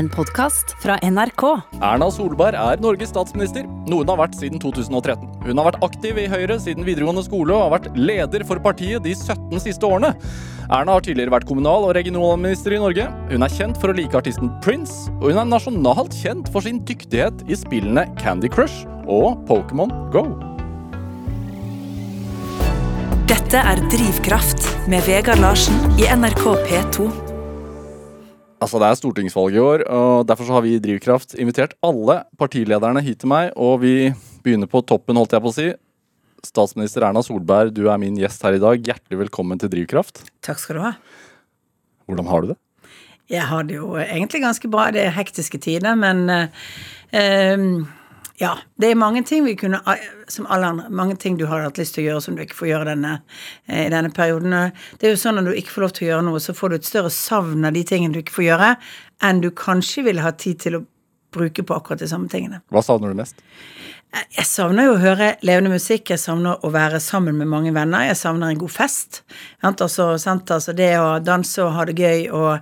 En podkast fra NRK. Erna Solberg er Norges statsminister, noe hun har vært siden 2013. Hun har vært aktiv i Høyre siden videregående skole og har vært leder for partiet de 17 siste årene. Erna har tidligere vært kommunal- og regionalminister i Norge. Hun er kjent for å like artisten Prince, og hun er nasjonalt kjent for sin dyktighet i spillene Candy Crush og Pokémon Go. Dette er Drivkraft med Vegard Larsen i NRK P2. Altså, Det er stortingsvalg i år, og derfor så har vi i Drivkraft invitert alle partilederne hit til meg, og vi begynner på toppen, holdt jeg på å si. Statsminister Erna Solberg, du er min gjest her i dag. Hjertelig velkommen til Drivkraft. Takk skal du ha. Hvordan har du det? Jeg har det jo egentlig ganske bra. Det er hektiske tider, men eh, eh, ja. Det er mange ting vi kunne Som alle andre. Mange ting du har hatt lyst til å gjøre som du ikke får gjøre denne, eh, i denne perioden. Det er jo sånn Når du ikke får lov til å gjøre noe, så får du et større savn av de tingene du ikke får gjøre, enn du kanskje ville ha tid til å bruke på akkurat de samme tingene. Hva savner du mest? Jeg savner jo å høre levende musikk, jeg savner å være sammen med mange venner, jeg savner en god fest. Altså, altså det å danse og ha det gøy. Og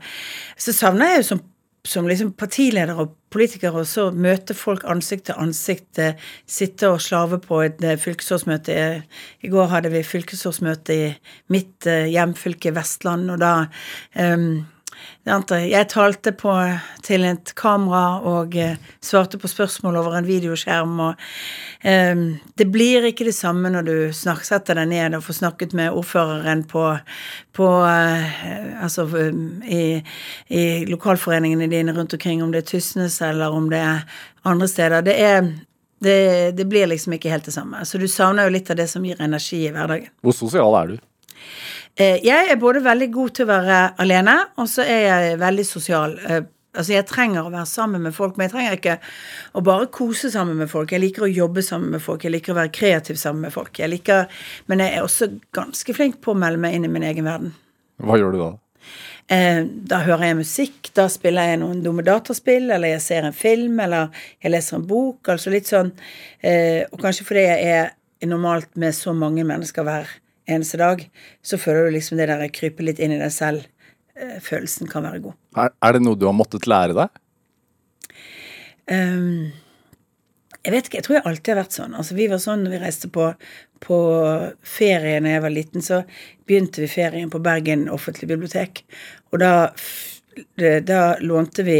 så savner jeg jo som, som liksom partileder og politiker å møte folk ansikt til ansikt, sitte og slave på et fylkesårsmøte. I går hadde vi fylkesårsmøte i mitt hjemfylke Vestland, og da um, jeg talte på, til et kamera og eh, svarte på spørsmål over en videoskjerm. og eh, Det blir ikke det samme når du snak, setter deg ned og får snakket med ordføreren på, på eh, Altså i, i, lokalforeningene dine rundt omkring, om det er Tysnes eller om det er andre steder. Det er det, det blir liksom ikke helt det samme. Så du savner jo litt av det som gir energi i hverdagen. Hvor sosial er du? Eh, jeg er både veldig god til å være alene, og så er jeg veldig sosial. Eh, altså, jeg trenger å være sammen med folk, men jeg trenger ikke å bare kose sammen med folk. Jeg liker å jobbe sammen med folk, jeg liker å være kreativ sammen med folk. Jeg liker, men jeg er også ganske flink på å melde meg inn i min egen verden. Hva gjør du da? Eh, da hører jeg musikk, da spiller jeg noen dumme dataspill, eller jeg ser en film, eller jeg leser en bok, altså litt sånn Og kanskje fordi jeg er normalt med så mange mennesker hver eneste dag, så føler du liksom det der krype litt inn i deg selv. Eh, følelsen kan være god. Er, er det noe du har måttet lære deg? Um, jeg vet ikke, jeg tror jeg alltid har vært sånn. Altså Vi var sånn når vi reiste på, på ferie da jeg var liten, så begynte vi ferien på Bergen offentlige bibliotek. Og da, da lånte vi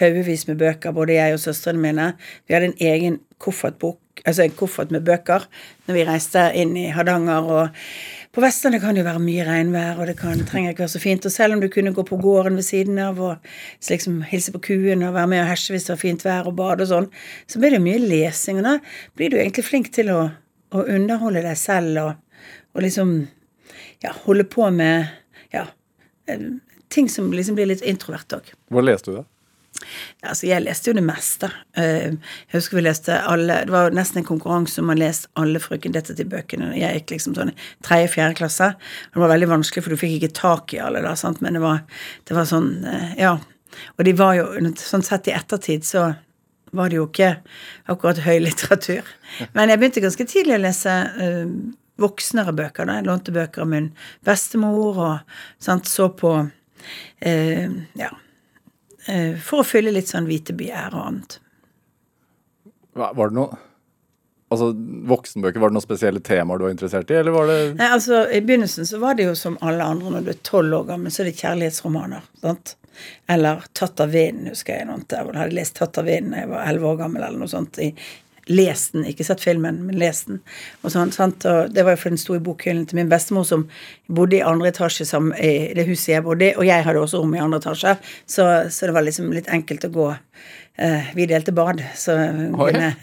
haugevis med bøker, både jeg og søstrene mine. Vi hadde en egen koffertbok altså en koffert med bøker når vi reiste inn i Hardanger. og På Vestlandet kan det jo være mye regnvær, og det kan, trenger ikke være så fint. Og selv om du kunne gå på gården ved siden av og liksom hilse på kuene og være med og hesje hvis det var fint vær og bade og sånn, så blir det mye lesing. Og da blir du egentlig flink til å, å underholde deg selv og, og, liksom ja, holde på med ja, eh, ting som liksom blir litt introvert òg. Hva leste du, da? Altså, jeg leste jo det meste. Eh, jeg husker vi leste alle Det var nesten en konkurranse om å lese alle Frøken Detektiv-bøkene. Jeg gikk liksom sånn i tredje-fjerde klasse. Det var veldig vanskelig, for du fikk ikke tak i alle da, sant, men det var, det var sånn eh, Ja. Og de var jo Sånn sett i ettertid så var det jo ikke akkurat høy litteratur. Men jeg begynte ganske tidlig å lese uh, voksnere bøker. da, Jeg lånte bøker av min bestemor og sant, så på uh, Ja Eh, for å fylle litt sånn hvite begjær og annet. Var det noe Altså, Voksenbøker, var det noen spesielle temaer du var interessert i, eller var det Nei, altså, I begynnelsen så var det jo som alle andre når du er tolv år gammel, så er det kjærlighetsromaner. sant? Eller 'Tatt av vinden', husker jeg. Noe, jeg hadde lest 'Tatt av vinden' da jeg var elleve år gammel, eller noe sånt. i lest den, ikke sett filmen, men lest den. Og sånn, sant? Og det var jo for den sto i bokhyllen til min bestemor, som bodde i andre etasje som, i det huset jeg bodde i, og jeg hadde også rom i andre etasje, så, så det var liksom litt enkelt å gå. Uh, vi delte bad, så, kunne,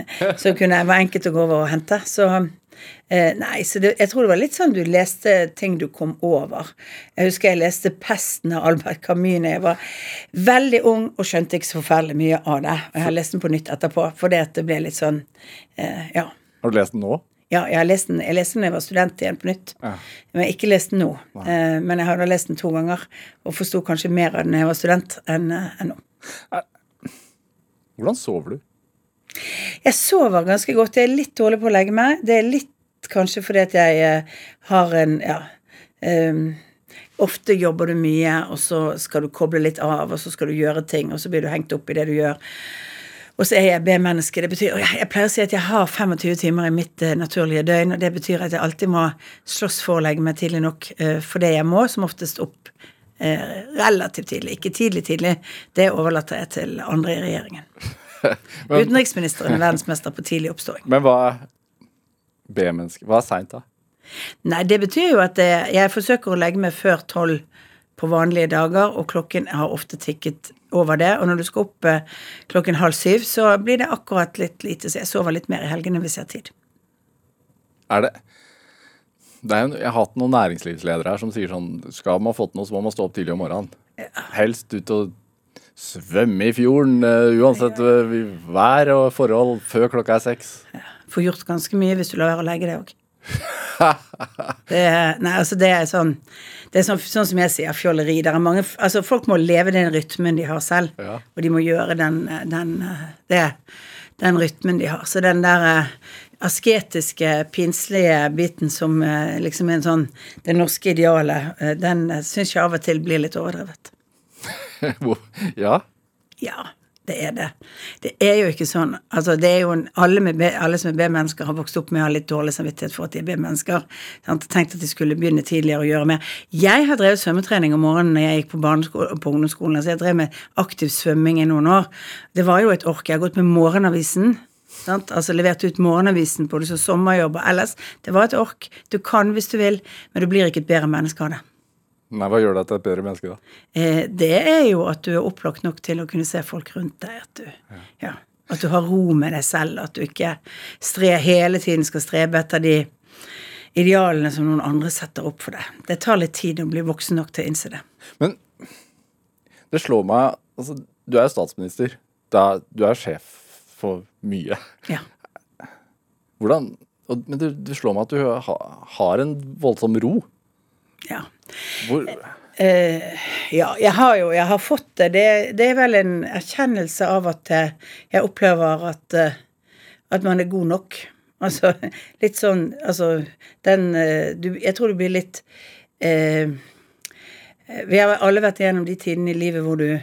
så kunne det var enkelt å gå over og hente. Så Eh, nei, så det, jeg tror det var litt sånn du leste ting du kom over. Jeg husker jeg leste 'Pesten' av Albert Camus da jeg var veldig ung og skjønte ikke så forferdelig mye av det. Og jeg har lest den på nytt etterpå, fordi at det ble litt sånn eh, Ja. Har du lest den nå? Ja, jeg, har lest den, jeg leste den da jeg var student igjen på nytt. Ja. Men jeg har ikke lest den nå. Eh, men jeg har da lest den to ganger, og forsto kanskje mer av den da jeg var student, enn eh, en nå. Hvordan sover du? Jeg sover ganske godt. Jeg er litt dårlig på å legge meg. Det er litt kanskje fordi at jeg eh, har en ja, um, ofte jobber du mye, og så skal du koble litt av, og så skal du gjøre ting, og så blir du hengt opp i det du gjør. Og så er jeg B-menneske. Det betyr, jeg, pleier å si at jeg har 25 timer i mitt eh, naturlige døgn, og det betyr at jeg alltid må slåss for å legge meg tidlig nok eh, for det jeg må, som oftest opp relativt tidlig. Ikke tidlig tidlig, det overlater jeg til andre i regjeringen. Men, Utenriksministeren er verdensmester på tidlig oppståing. men hva er B-menneske? Hva er seint, da? Nei, det betyr jo at eh, jeg forsøker å legge meg før tolv på vanlige dager, og klokken har ofte tikket over det. Og når du skal opp eh, klokken halv syv, så blir det akkurat litt lite, så jeg sover litt mer i helgene hvis jeg har tid. Er det det jo, Jeg har hatt noen næringslivsledere her som sier sånn Skal man få til noe, så må man stå opp tidlig om morgenen. Helst ut og svømme i fjorden, eh, uansett eh, vær og forhold, før klokka er seks. Får gjort ganske mye hvis du lar være å legge deg òg. Det, nei, altså det er sånn Det er sånn, sånn som jeg sier, fjolleri. Er mange, altså folk må leve den rytmen de har selv, Ja. og de må gjøre den, den, det, den rytmen de har. Så den der eh, asketiske, pinslige biten som liksom er en sånn det norske idealet, den syns jeg av og til blir litt overdrevet. Ja. Ja, det er det. Det er jo ikke sånn altså det er jo en, alle, med alle som er B-mennesker, har vokst opp med å ha litt dårlig samvittighet for at de er B-mennesker. Tenkt at de skulle begynne tidligere og gjøre mer. Jeg har drevet svømmetrening om morgenen når jeg gikk på på ungdomsskolen. altså Jeg drev med aktiv svømming i noen år. Det var jo et ork. Jeg har gått med Morgenavisen. Sant? Altså levert ut Morgenavisen på det som sommerjobb og ellers. Det var et ork. Du kan hvis du vil, men du blir ikke et bedre menneske av det. Nei, hva gjør deg til et bedre menneske, da? Eh, det er jo at du er opplagt nok til å kunne se folk rundt deg. At du, ja. at du har ro med deg selv. At du ikke stre, hele tiden skal strebe etter de idealene som noen andre setter opp for deg. Det tar litt tid å bli voksen nok til å innse det. Men det slår meg altså, Du er statsminister. Da, du er sjef for mye. Ja. Hvordan Men det, det slår meg at du ha, har en voldsom ro. Ja. Hvor, Eh, ja, jeg har jo jeg har fått det. det. Det er vel en erkjennelse av at eh, jeg opplever at, eh, at man er god nok. Altså litt sånn Altså den eh, du, Jeg tror du blir litt eh, Vi har alle vært igjennom de tidene i livet hvor du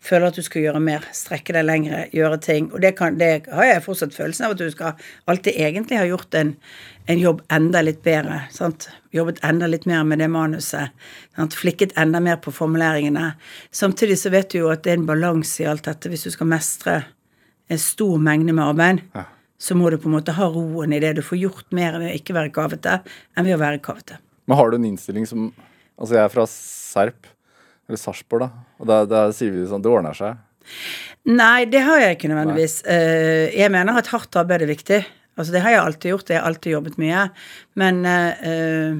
føler at du skal gjøre mer, strekke deg lengre, gjøre ting. Og det, kan, det har jeg fortsatt følelsen av at du skal alltid egentlig ha gjort en, en jobb enda litt bedre. Sant? Jobbet enda litt mer med det manuset. Sant? Flikket enda mer på formuleringene. Samtidig så vet du jo at det er en balanse i alt dette. Hvis du skal mestre en stor mengde med arbeid, Ja. så må du på en måte ha roen i det. Du får gjort mer ved å ikke være kavete enn ved å være kavete. men har du en innstilling som Altså, jeg er fra Serp, eller Sarpsborg, da. Og da, da sier vi sånn Det ordner seg. Nei, det har jeg ikke nødvendigvis. Uh, jeg mener at hardt arbeid er viktig. Altså, det har jeg alltid gjort. Jeg har alltid jobbet mye. Men eh, eh,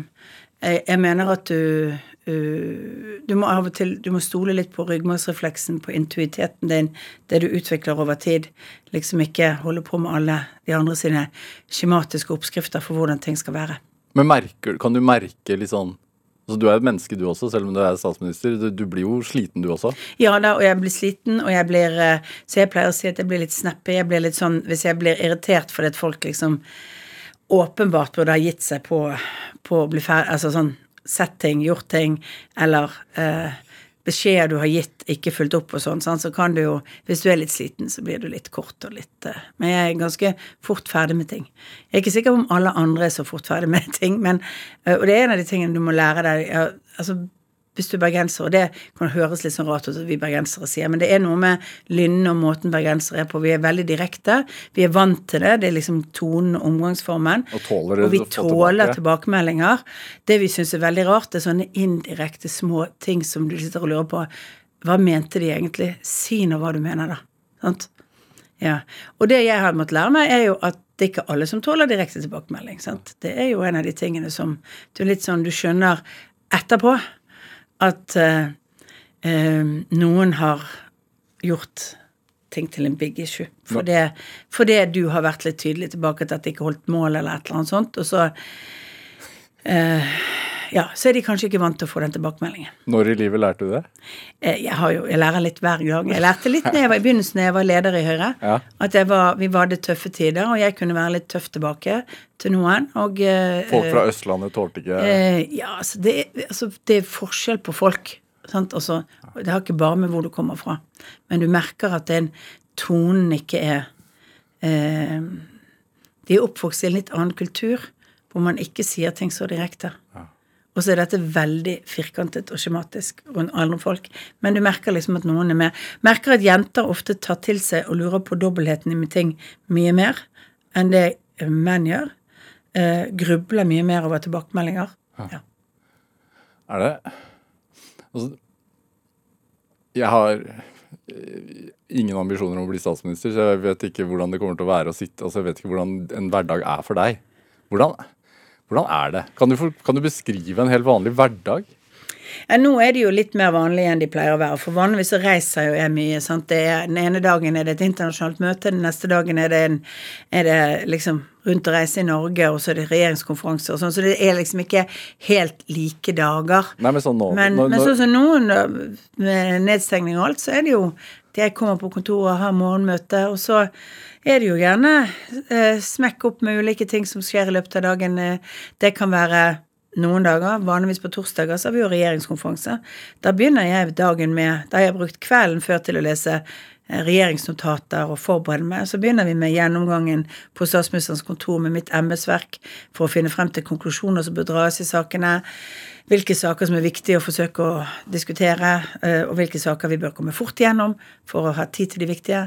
jeg, jeg mener at du uh, du må av og til du må stole litt på ryggmargsrefleksen, på intuiteten din, det du utvikler over tid. Liksom ikke holde på med alle de andre sine skjematiske oppskrifter for hvordan ting skal være. Men merker, kan du merke litt sånn altså, Du er et menneske, du også, selv om du er statsminister. Du, du blir jo sliten, du også. Ja da, og jeg blir sliten, og jeg blir eh, Så jeg pleier å si at jeg blir litt snappy. Jeg blir litt sånn Hvis jeg blir irritert fordi at folk liksom åpenbart burde ha gitt seg på, på å bli ferdig Altså sånn sett ting, gjort ting, eller eh, beskjeder du har gitt, ikke fulgt opp og sånn, så kan du jo Hvis du er litt sliten, så blir du litt kort og litt eh, Men jeg er ganske fort ferdig med ting. Jeg er ikke sikker på om alle andre er så fort ferdig med ting, men eh, Og det er en av de tingene du må lære deg. Altså hvis du er bergenser, og det kan høres litt sånn rart ut at vi bergensere sier, men det er noe med lynnet og måten bergensere er på. Vi er veldig direkte. Vi er vant til det. Det er liksom tonen og omgangsformen. Og tåler Og vi tåler tilbake. tilbakemeldinger. Det vi syns er veldig rart, det er sånne indirekte små ting som du sitter og lurer på. Hva mente de egentlig? Si nå hva du mener, da. Sant? Ja. Og det jeg har måttet lære meg, er jo at det er ikke alle som tåler direkte tilbakemelding. Sant? Det er jo en av de tingene som du litt sånn Du skjønner etterpå at eh, eh, noen har gjort ting til en big issue. Fordi, fordi du har vært litt tydelig tilbake til at det ikke holdt mål, eller et eller annet sånt. Og så eh, ja, så er de kanskje ikke vant til å få den tilbakemeldingen. Når i livet lærte du det? Eh, Jeg, har jo, jeg lærer litt hver gang. Jeg lærte litt når jeg var i begynnelsen da jeg var leder i Høyre. Ja. At var, vi var det tøffe tider, og jeg kunne være litt tøff tilbake til noen. Og, eh, Folk fra Østlandet tålte ikke Eh, ja, altså det, altså det er forskjell på folk. Sant? Altså, det har ikke bare med hvor du kommer fra. Men du merker at den tonen ikke er eh, De er oppvokst i en litt annen kultur, hvor man ikke sier ting så direkte. Og så er dette veldig firkantet og skjematisk rundt andre folk. Men du merker liksom at noen er med. Merker at jenter ofte tar til seg og lurer på dobbeltheten i ting mye mer enn det menn gjør. Eh, grubler mye mer over tilbakemeldinger. Ja. Er det Altså Jeg har eh, ingen ambisjoner om å bli statsminister, så jeg vet ikke hvordan det kommer til å være å sitte Altså jeg vet ikke hvordan en hverdag er for deg. Hvordan, hvordan er det? Kan du, kan du beskrive en helt vanlig hverdag? Ja, nå er det jo litt mer vanlig enn de pleier å være, for vanligvis så reiser jo jeg mye. sant? Det er, den ene dagen er det et internasjonalt møte, den neste dagen er det, en, er det liksom rundt å reise i Norge, og så er det regjeringskonferanser og sånn, så det er liksom ikke helt like dager. Nei, men sånn nå Men, nå, men sånn som noen, med nedstengning og alt, så er det jo Jeg kommer på kontoret, og har morgenmøte, og så er det jo gjerne eh, smekk opp med ulike ting som skjer i løpet av dagen. Eh, Det kan være noen dager, vanligvis på torsdager, så har vi jo regjeringskonferanse. Da begynner jeg dagen med Da har jeg brukt kvelden før til å lese eh, regjeringsnotater og forberede meg. Så begynner vi med gjennomgangen på statsministerens kontor med mitt embetsverk for å finne frem til konklusjoner som bør dras i sakene. Hvilke saker som er viktige å forsøke å diskutere, eh, og hvilke saker vi bør komme fort gjennom for å ha tid til de viktige.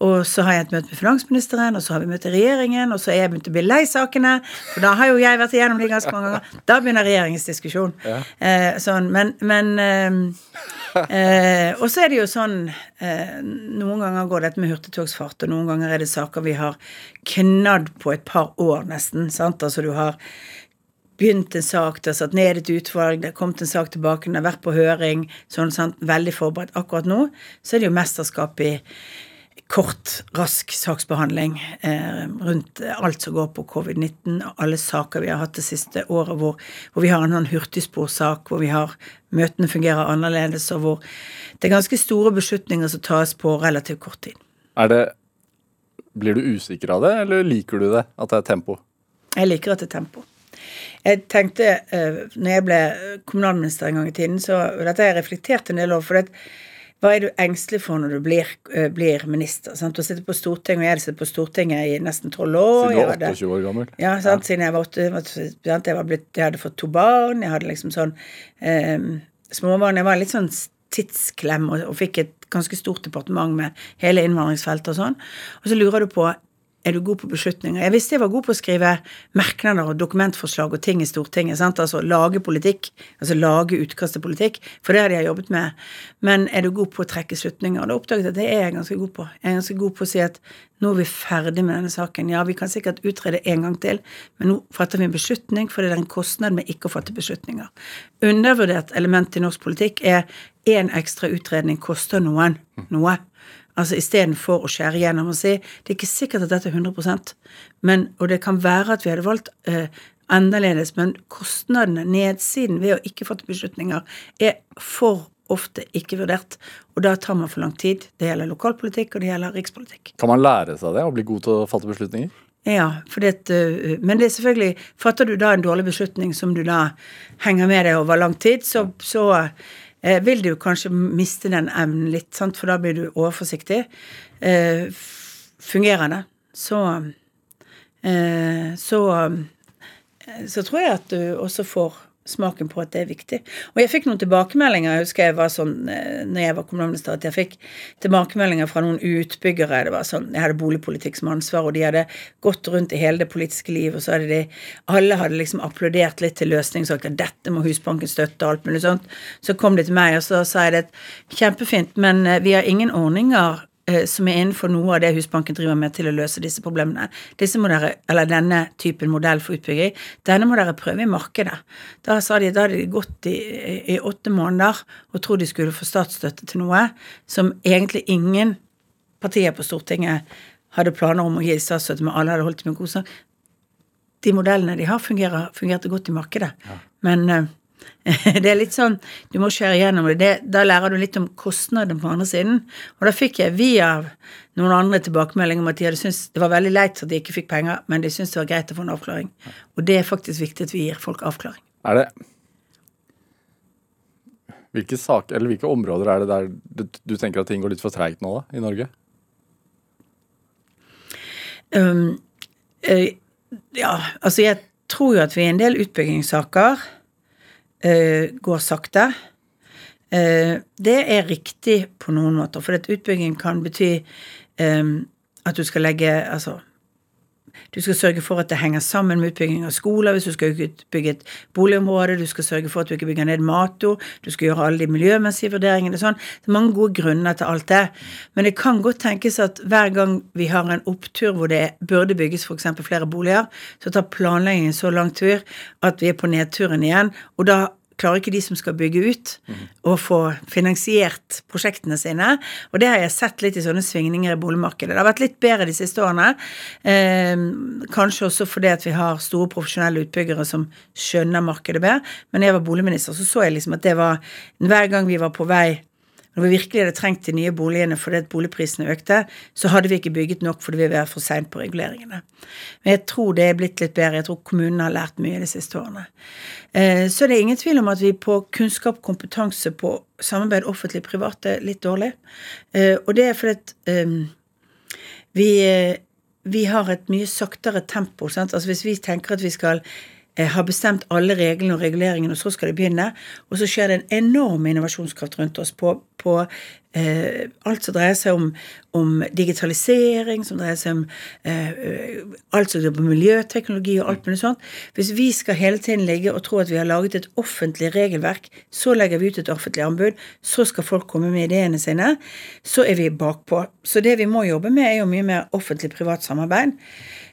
Og så har jeg et møte med finansministeren, og så har vi møte i regjeringen, og så er jeg begynt å bli lei sakene, for da har jo jeg vært igjennom de ganske mange ganger. Da begynner regjeringens diskusjon. Eh, sånn, men, men eh, eh, Og så er det jo sånn Noen ganger går dette med hurtigtogsfart, og noen ganger er det saker vi har knadd på et par år, nesten. sant? Altså du har begynt en sak, det har satt ned et utvalg, det har kommet en sak tilbake, den har vært på høring, sånn sånn, veldig forberedt. Akkurat nå så er det jo mesterskap i kort, rask saksbehandling eh, rundt alt som går på covid-19, og alle saker vi har hatt det siste året hvor, hvor vi har en sånn hurtigsporsak, hvor vi har møtene fungerer annerledes, og hvor det er ganske store beslutninger som tas på relativt kort tid. er det Blir du usikker av det, eller liker du det? At det er tempo? Jeg liker at det er tempo. Jeg tenkte, eh, når jeg ble kommunalminister en gang i tiden, så dette har jeg reflektert en del over. for det, hva er du engstelig for når du blir, eh, blir minister? Sant? Du sitter på Stortinget, og jeg har sittet på Stortinget i nesten tolv år. Siden du var 28 år gammel? Ja, sant? siden jeg var åtte. sant? Jeg, var blitt, jeg hadde fått to barn, jeg hadde liksom sånn eh, småbarn. Jeg var litt sånn tidsklem og, og fikk et ganske stort departement med hele innvandringsfeltet og sånn. Og så lurer du på er du god på beslutninger? Jeg visste jeg var god på å skrive merknader og dokumentforslag og ting i Stortinget. sant? Altså lage politikk, altså lage utkast til politikk, for det hadde jeg jobbet med. Men er du god på å trekke slutninger? Og da oppdaget jeg at det er jeg ganske god på. Jeg er ganske god på å si at nå er vi ferdig med denne saken. Ja, vi kan sikkert utrede en gang til, men nå fatter vi en beslutning, for det er en kostnad med ikke å fatte beslutninger. Undervurdert element i norsk politikk er én ekstra utredning koster noen noe. Altså Istedenfor å skjære gjennom og si det er ikke sikkert at dette er 100% men, og det kan være at vi hadde valgt eh, annerledes, men kostnadene, nedsiden ved å ikke fatte beslutninger, er for ofte ikke vurdert. Og da tar man for lang tid. Det gjelder lokalpolitikk, og det gjelder rikspolitikk. Kan man lære seg det, å bli god til å fatte beslutninger? Ja, for det, øh, men det er selvfølgelig Fatter du da en dårlig beslutning som du da henger med deg over lang tid, så, så eh, vil du kanskje miste den evnen litt, sant? for da blir du overforsiktig. Eh, fungerer det, så eh, så eh, så tror jeg at du også får smaken på at det er viktig. Og jeg fikk noen tilbakemeldinger, jeg husker jeg var sånn eh, når jeg var kommunalminister, at jeg fikk tilbakemeldinger fra noen utbyggere. Det var sånn, Jeg hadde boligpolitikk som ansvar, og de hadde gått rundt i hele det politiske liv, og så hadde de Alle hadde liksom applaudert litt til løsning, sagt at dette må Husbanken støtte, og alt mulig sånt. Så kom de til meg, og så sa jeg det kjempefint, men eh, vi har ingen ordninger som er innenfor noe av det Husbanken driver med til å løse disse problemene. Disse må dere, eller Denne typen modell for utbygging, denne må dere prøve i markedet. Da sa de, da hadde de gått i, i åtte måneder og trodde de skulle få statsstøtte til noe som egentlig ingen partier på Stortinget hadde planer om å gi statsstøtte, men alle hadde holdt det med god sak. De modellene de har, fungerer, fungerte godt i markedet. Men eh, Det er litt sånn, Du må skjære igjennom det. det. Da lærer du litt om kostnaden på andre siden. Og da fikk jeg via noen andre tilbakemeldinger om at de hadde syntes det var veldig leit at de ikke fikk penger, men de syntes det var greit å få en avklaring. Og det er faktisk viktig at vi gir folk avklaring. Er det Hvilke saker, eller hvilke områder er det der du, tenker at ting går litt for treigt nå, da, i Norge? Um, eh, ja, altså jeg tror jo at vi i en del utbyggingssaker går sakte. Eh, det er riktig på noen måter, for utbygging kan bety eh, at du skal legge Altså du skal sørge for at det henger sammen med utbygging av skoler hvis du skal bygge et boligområde. Du skal sørge for at du ikke bygger ned matjord. Du skal gjøre alle de miljømessige vurderingene. Sånn. Det er mange gode grunner til alt det. Men det kan godt tenkes at hver gang vi har en opptur hvor det burde bygges f.eks. flere boliger, så tar planleggingen så lang tur at vi er på nedturen igjen. Og da klarer ikke de som skal bygge ut, å få finansiert prosjektene sine. Og det har jeg sett litt i sånne svingninger i boligmarkedet. Det har vært litt bedre de siste årene. Eh, kanskje også fordi at vi har store profesjonelle utbyggere som skjønner markedet bedre. Men jeg var boligminister, så så jeg liksom at det var Hver gang vi var på vei når vi virkelig hadde trengt de nye boligene fordi at boligprisene økte, så hadde vi ikke bygget nok fordi vi var for seint på reguleringene. Men jeg tror det er blitt litt bedre. Jeg tror kommunene har lært mye de siste årene. Eh, så det er ingen tvil om at vi på kunnskap og kompetanse på samarbeid offentlig-privat er litt dårlig. Eh, og det er fordi at ehm, vi, eh, vi har et mye saktere tempo. Sant? Altså Hvis vi tenker at vi skal har bestemt alle reglene og reguleringene, og så skal det begynne. Og så skjer det en enorm innovasjonskraft rundt oss på, på eh, alt som dreier seg om, om, digitalisering, som dreier seg om eh, alt som dreier på miljøteknologi og alt mulig sånt. Hvis vi skal hele tiden ligge og tro at vi har laget et offentlig regelverk, så legger vi ut et offentlig anbud, så skal folk komme med ideene sine, så er vi bakpå. Så det vi må jobbe med, er jo mye mer offentlig-privat samarbeid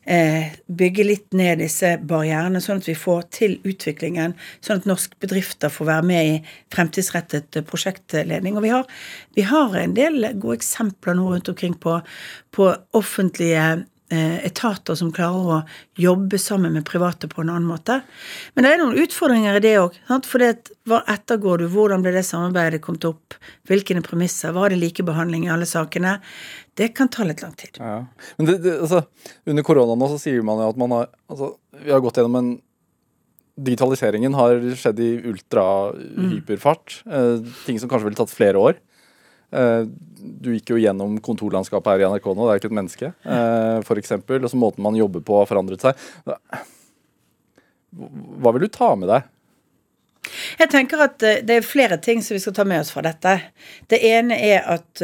eh, bygge litt ned disse barrierene, sånn at vi får til utviklingen. Sånn at norske bedrifter får være med i fremtidsrettet prosjektledning. Og vi har, vi har en del gode eksempler nå rundt omkring på, på offentlige Eh, etater som klarer å jobbe sammen med private på en annen måte. Men det er noen utfordringer i det òg. For hva ettergår du? Hvordan ble det samarbeidet kommet opp? Hvilke premisser? Var det likebehandling i alle sakene? Det kan ta litt lang tid. Ja. Men det, det, altså, under korona nå så sier man jo at man har altså, Vi har gått gjennom en Digitaliseringen har skjedd i ultra-hyperfart. Mm. Eh, ting som kanskje ville tatt flere år. Eh, du gikk jo gjennom kontorlandskapet her i NRK nå, det er ikke et menneske, for f.eks. Og så måten man jobber på har forandret seg. Hva vil du ta med deg? Jeg tenker at eh, det er flere ting som vi skal ta med oss fra dette. Det ene er at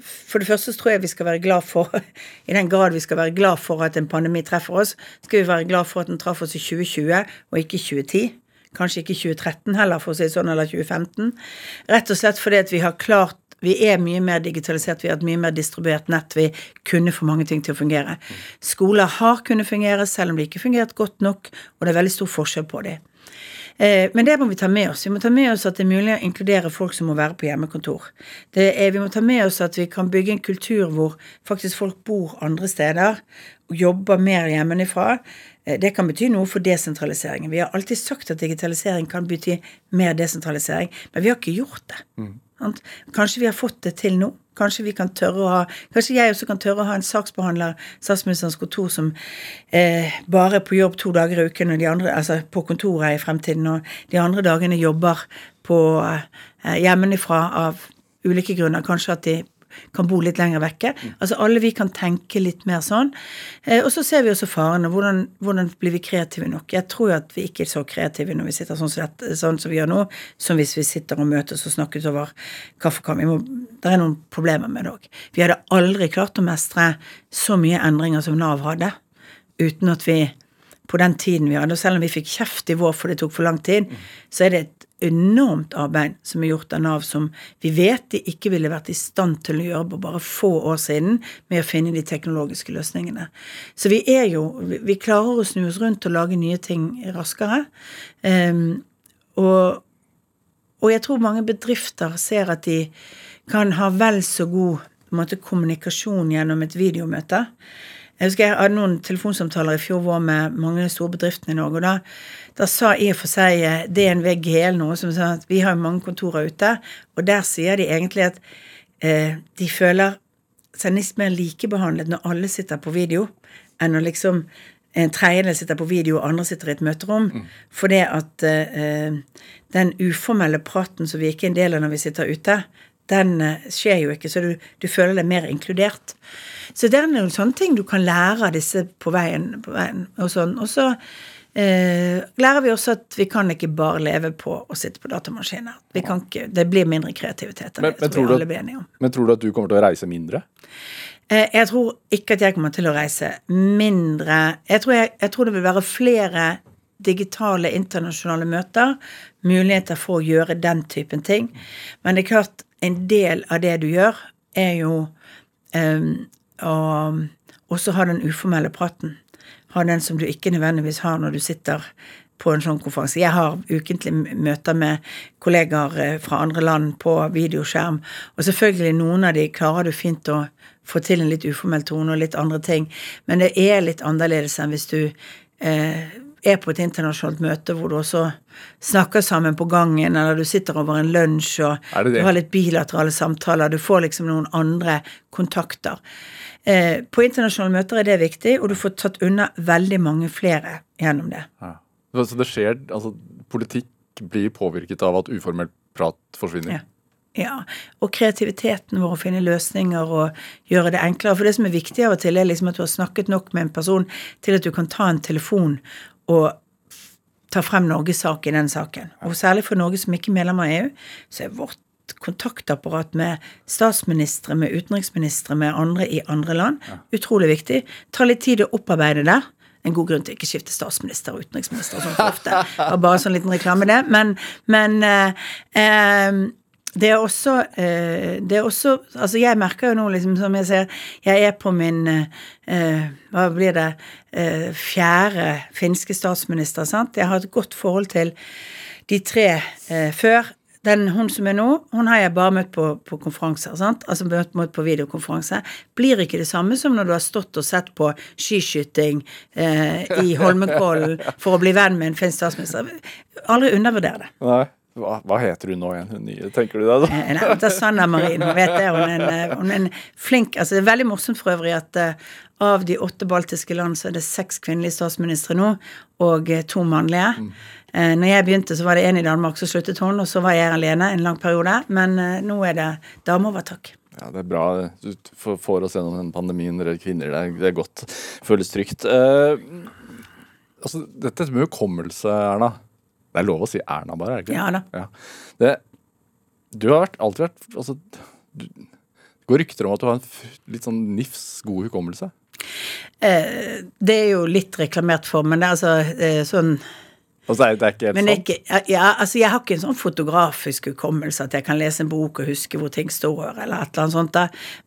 for det første så tror jeg vi skal være glad for I den grad vi skal være glad for at en pandemi treffer oss, skal vi være glad for at den traff oss i 2020 og ikke i 2010. Kanskje ikke 2013 heller, for å si sånn, eller 2015. Rett og slett fordi at vi har klart vi er mye mer digitalisert, vi har et mye mer distribuert nett. Vi kunne få mange ting til å fungere. Skoler har kunnet fungere, selv om de ikke fungert godt nok, og det er veldig stor forskjell på dem. Eh, men det må vi ta med oss. Vi må ta med oss at det er mulig å inkludere folk som må være på hjemmekontor. Er, vi må ta med oss at vi kan bygge en kultur hvor faktisk folk bor andre steder og jobber mer hjemmefra. Eh, det kan bety noe for desentraliseringen. Vi har alltid sagt at digitalisering kan bety mer desentralisering, men vi har ikke gjort det. Mm. Kanskje vi har fått det til nå. Kanskje vi kan tørre å ha Kanskje jeg også kan tørre å ha en saksbehandler, statsministerens kontor, som eh, bare er på jobb to dager i uken, og de andre, altså på kontoret i fremtiden, og de andre dagene jobber på eh, hjemmefra av ulike grunner. Kanskje at de kan bo litt lenger vekke. Altså alle vi kan tenke litt mer sånn. Eh, og så ser vi også farene. Hvordan, hvordan, blir vi kreative nok? Jeg tror jo at vi ikke er så kreative når vi sitter sånn som, dette, sånn som vi gjør nå, som hvis vi sitter og møtes og snakkes over kaffekam. Det er noen problemer med det òg. Vi hadde aldri klart å mestre så mye endringer som Nav hadde, uten at vi på den tiden vi hadde, og selv om vi fikk kjeft i vår for det tok for lang tid, så er det et enormt arbeid som er gjort av Nav, som vi vet de ikke ville vært i stand til å gjøre på bare få år siden med å finne de teknologiske løsningene. Så vi er jo Vi klarer å snu oss rundt og lage nye ting raskere. Um, og, og, jeg tror mange bedrifter ser at de kan ha vel så god måte, kommunikasjon gjennom et videomøte. Jeg husker jeg hadde noen telefonsamtaler i fjor vår med mange store bedriftene i Norge. og da, da sa i og for seg eh, DNV GL noe som sa at vi har mange kontorer ute, og der sier de egentlig at eh, de føler seg nesten mer likebehandlet når alle sitter på video, enn når liksom en tredjedel sitter på video og andre sitter i et møterom. Mm. For det at eh, den uformelle praten som vi ikke er en del av når vi sitter ute, den eh, skjer jo ikke, så du, du, føler deg mer inkludert. Så det er noen sånne ting du kan lære av disse på veien. På veien og sånn. Og så eh, lærer vi også at vi kan ikke bare leve på å sitte på datamaskiner. Vi kan ikke, det blir mindre kreativitet. Men, men, tror om. men tror du at du kommer til å reise mindre? Eh, jeg tror ikke at jeg kommer til å reise mindre. Jeg tror, jeg, jeg tror, det vil være flere digitale internasjonale møter. Muligheter for å gjøre den typen ting. Men det er klart, en del av det du gjør, er jo um, å også ha den uformelle praten. Ha den som du ikke nødvendigvis har når du sitter på en sånn konferanse. Jeg har ukentlig møter med kollegaer eh, fra andre land på videoskjerm, og selvfølgelig noen av de klarer du fint å få til en litt uformell tone og litt andre ting. Men det er litt annerledes enn hvis du eh, er på et internasjonalt møte hvor du også snakker sammen på gangen, eller du sitter over en lunsj og det det? du har litt bilaterale samtaler. Du får liksom noen andre kontakter. Eh, på internasjonale møter er det viktig, og du får tatt unna veldig mange flere gjennom det. Ja. Så det skjer Altså, politikk blir påvirket av at uformell prat forsvinner? Ja. Ja, og kreativiteten vår å finne løsninger og gjøre det enklere. For det som er viktig av og til, er liksom at du har snakket nok med en person til at du kan ta en telefon og ta frem Norges sak i den saken. Og særlig for Norge som ikke er medlem av EU, så er vårt kontaktapparat med statsministre, med utenriksministre, med andre i andre land utrolig viktig. Ta litt tid å opparbeide det en god grunn til å ikke skifte statsminister og utenriksminister og sånt ofte. Og bare sånn liten reklame, det. Men, men eh, eh, det er også eh, Det er også Altså, jeg merker jo nå, liksom, som jeg ser Jeg er på min eh, Hva blir det eh, Fjerde finske statsminister, sant? Jeg har et godt forhold til de tre eh, før. Den hun som er nå, hun har jeg bare møtt på, på konferanser. sant? Altså møtt, møtt på videokonferanse. Blir ikke det samme som når du har stått og sett på skiskyting eh, i Holmenkollen for å bli venn med en finsk statsminister. Aldri undervurder det. Nei. Hva, hva, heter hun nå igjen, hun nye? Tenker du deg da? Eh, nei, det er Sanna Marin. Hun vet det. Hun er, en, eh, hun er en flink altså Det er veldig morsomt for øvrig at uh, av de åtte baltiske land så er det seks kvinnelige statsministre nå, og uh, to mannlige. Mm. Uh, når jeg begynte, så var det en i Danmark, så sluttet hun, og så var jeg alene en lang periode. Men nå er det dameovertak. Ja, det er bra. Du får oss gjennom den pandemien, dere kvinner. Det er, det er godt. Føles trygt. altså, dette med hukommelse, Erna. Det er lov å si Erna, bare? er det ikke? Ja da. Ja. Det, du har vært, alltid vært altså, du, Det går rykter om at du har en litt sånn nifs god hukommelse? Eh, det er jo litt reklamert for, men det er altså eh, sånn Altså, det er ikke helt men ikke, ja, altså Jeg har ikke en sånn fotografisk hukommelse at jeg kan lese en bok og huske hvor ting står, eller et eller annet sånt. Da.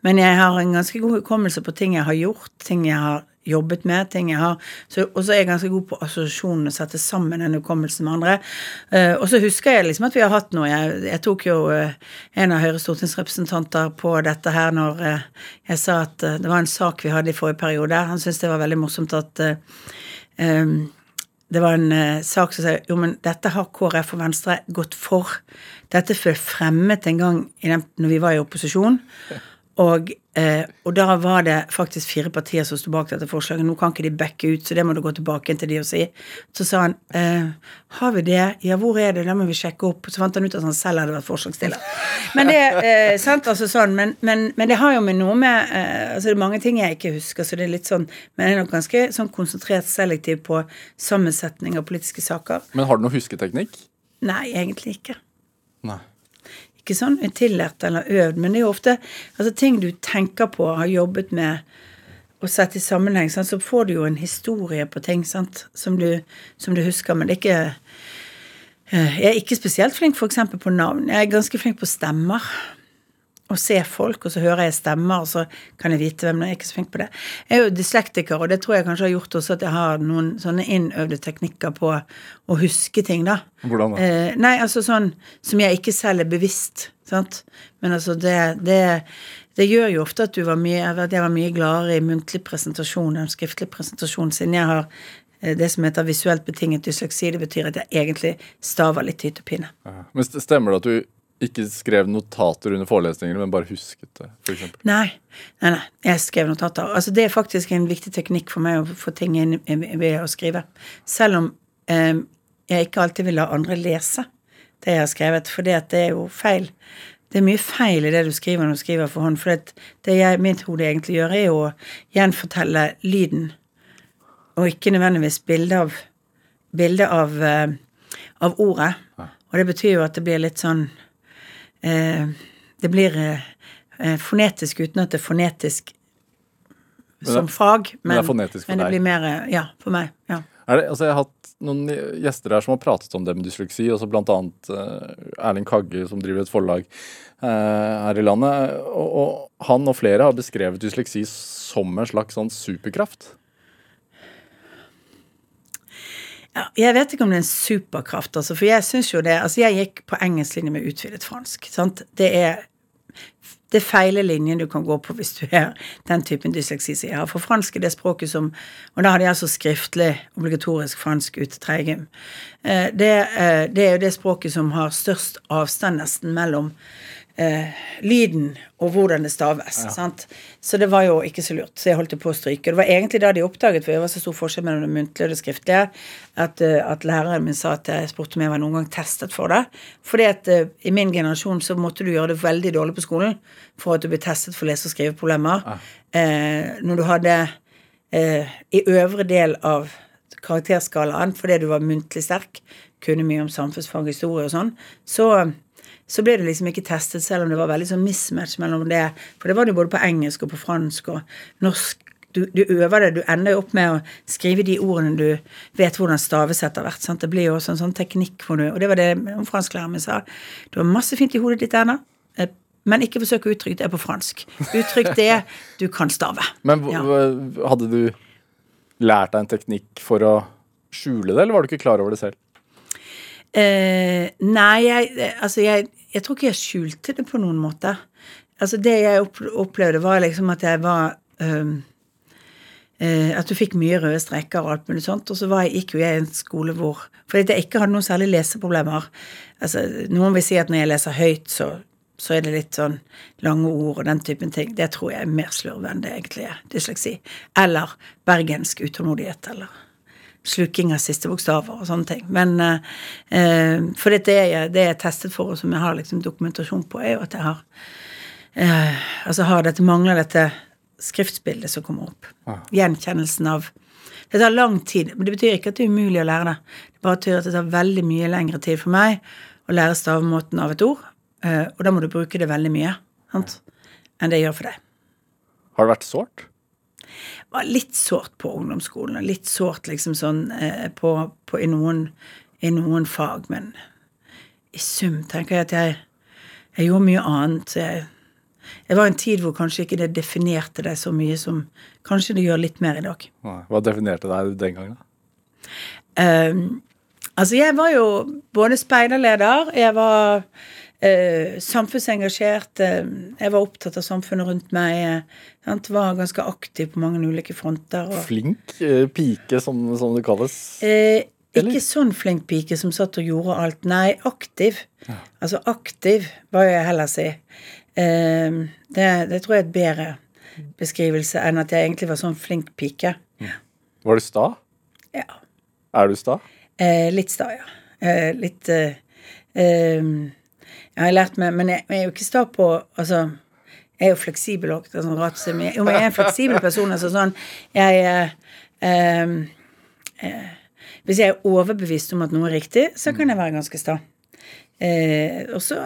Men jeg har en ganske god hukommelse på ting jeg har gjort, ting jeg har jobbet med, ting jeg har Og så er jeg ganske god på assosiasjonen, å sette sammen den hukommelsen med andre. Uh, og så husker jeg liksom at vi har hatt noe. Jeg, jeg tok jo uh, en av Høyres stortingsrepresentanter på dette her når uh, jeg sa at det var en sak vi hadde i forrige periode. Han syntes det var veldig morsomt at um, det var en uh, sak som sa jo, men dette har KrF og Venstre gått for. Dette ble fremmet en gang den, når vi var i opposisjon. Og, eh, og, da var det faktisk fire partier som sto bak dette forslaget. Nå kan ikke de backe ut, så det må du gå tilbake til de og si. Så sa han eh, har vi det? Ja, hvor er det? Da må vi sjekke opp. Så fant han ut at han selv hadde vært forslagsstiller. Men det eh, sant, altså sånn, men, men, men, det har jo med noe med eh, altså Det er mange ting jeg ikke husker, så det er litt sånn Men jeg er nok ganske sånn konsentrert selektiv på sammensetning av politiske saker. Men har du noe husketeknikk? Nei, egentlig ikke. Nei ikke sånn tillært eller øvd, men det er jo ofte altså, ting du tenker på, har jobbet med og sett i sammenheng, sant? så får du jo en historie på ting sant? Som, du, som du husker, men det er ikke eh, Jeg er ikke spesielt flink f.eks. på navn. Jeg er ganske flink på stemmer. Å se folk, og så hører jeg stemmer, og så kan jeg vite hvem det er. Jeg er ikke så flink på det. Jeg er jo dyslektiker, og det tror jeg kanskje har gjort også at jeg har noen sånne innøvde teknikker på å huske ting, da. Hvordan da? Eh, nei, altså sånn som jeg ikke selv er bevisst, sant. Men altså det, det det gjør jo ofte at, du var mye, at jeg var mye gladere i muntlig presentasjon enn skriftlig presentasjon, siden jeg har eh, det som heter visuelt betinget dysleksi. Det betyr at jeg egentlig staver litt hytt og pine. Men stemmer det at du ikke skrev notater under forelesningene, men bare husket det, for Nei, nei, nei, jeg skrev notater. Altså Det er faktisk en viktig teknikk for meg å få ting inn ved å skrive. Selv om eh, jeg ikke alltid vil la andre lese det jeg har skrevet, for det er jo feil. Det er mye feil i det du skriver når du skriver for hånd. For det, det jeg, mitt hode egentlig gjør, er å gjenfortelle lyden, og ikke nødvendigvis bildet av, bilde av, eh, av ordet. Og det betyr jo at det blir litt sånn Det blir eh, eh, fonetisk uten at det er fonetisk som fag. men det er fonetisk for men det deg. blir mer eh, Ja, for meg. Ja. Det, altså jeg har hatt noen gjester her som har pratet om det med dysleksi, også blant annet eh, Erling Kagge, som driver et forlag eh, her i landet. Og, og han og flere har beskrevet dysleksi som en slags sånn superkraft. Ja, jeg vet ikke om det er en superkraft, altså, for jeg syns jo det Altså, jeg gikk på engelsklinje med utvidet fransk. sant? Det er det feile linjen du kan gå på hvis du er den typen dysleksi som jeg har. For fransk er det språket som Og da hadde jeg altså skriftlig obligatorisk fransk ut tredje. Eh, Det, eh, det er jo det språket som har størst avstand nesten mellom eh, lyden og hvordan det staves. sant? Så det var jo ikke så lurt. Så jeg holdt på å stryke. Det var egentlig da de oppdaget, for det var så stor forskjell mellom det muntlige og det skriftlige, at, eh, at læreren min sa at jeg spurte om jeg var noen gang testet for det. Fordi at uh, i min generasjon så måtte du gjøre det veldig dårlig på skolen for at du ble testet for lese- og skriveproblemer. Eh, når du hadde eh, i øvre del av karakterskalaen fordi du var muntlig sterk, kunne mye om samfunnsfag, og historie og sånn, så, så ble det liksom ikke testet, selv om det var veldig sånn mismatch mellom det. For det var det jo både på engelsk og på fransk og norsk. Du, du øver det, du ender jo opp med å skrive de ordene du vet hvordan staves etter hvert. sant? Det blir jo også en sånn teknikk hvor du Og det var det fransklæreren min sa. Du har masse fint i hodet ditt ennå. eh, Men ikke forsøk å uttrykke det på fransk. Uttrykk det du kan stave. Men Ja. hadde du lært deg en teknikk for å skjule det, eller var du ikke klar over det selv? Eh, nei, jeg, eh, altså jeg, jeg tror ikke jeg skjulte det på noen måte. Altså det jeg opplevde, var liksom at jeg var um, Uh, At du fikk mye røde streker og alt mulig sånt. Og så jeg, gikk jo jeg i en skole hvor Fordi jeg ikke hadde noen særlig leseproblemer. Altså, noen vil si at når jeg leser høyt, så, så er det litt sånn lange ord og den typen ting. Det tror jeg er mer slurv enn det egentlig er dysleksi. Eller bergensk utålmodighet, eller sluking av siste bokstaver og sånne ting. Men eh, eh, For det jeg, det jeg er testet for, og som jeg har liksom dokumentasjon på, er jo at jeg har eh, Altså har dette, mangler dette skriftbildet som kommer opp. Gjenkjennelsen av Det tar lang tid, men det betyr ikke at det er umulig å lære det. Det bare betyr at det tar veldig mye lengre tid for meg å lære stavemåten av et ord, eh, og da må du bruke det veldig mye sant? enn det gjør for deg. Har det vært sårt? Var litt sårt på ungdomsskolen, og litt sårt liksom sånn eh, på, på i, noen, i noen fag, men i sum tenker jeg at jeg, jeg gjorde mye annet. Jeg, jeg var i en tid hvor kanskje ikke det definerte deg så mye som kanskje det gjør litt mer i dag. Hva definerte deg den gangen? da? Um, altså, jeg var jo både speiderleder, jeg var uh, samfunnsengasjert, uh, jeg var opptatt av samfunnet rundt meg, eh, sant, var ganske aktiv på mange ulike fronter. Og, Flink eh, pike, som, som det kalles. Eh, Eller? ikke sånn flink pike som satt og gjorde alt. Nei, aktiv. Altså aktiv, hva vil jeg heller si. Eh, det, det tror jeg er et bedre beskrivelse enn at jeg egentlig var sånn flink pike. Var du sta? Ja. Er du sta? Eh, litt sta, ja. Eh, litt eh, eh, Jeg har lært meg Men jeg, jeg er jo ikke sta på Altså, jeg er jo fleksibel òg. Sånn om jeg- er en fleksibel person. Altså sånn Jeg eh, eh, eh, Hvis jeg er overbevist om at noe er riktig, så kan jeg være ganske sta. Eh, og så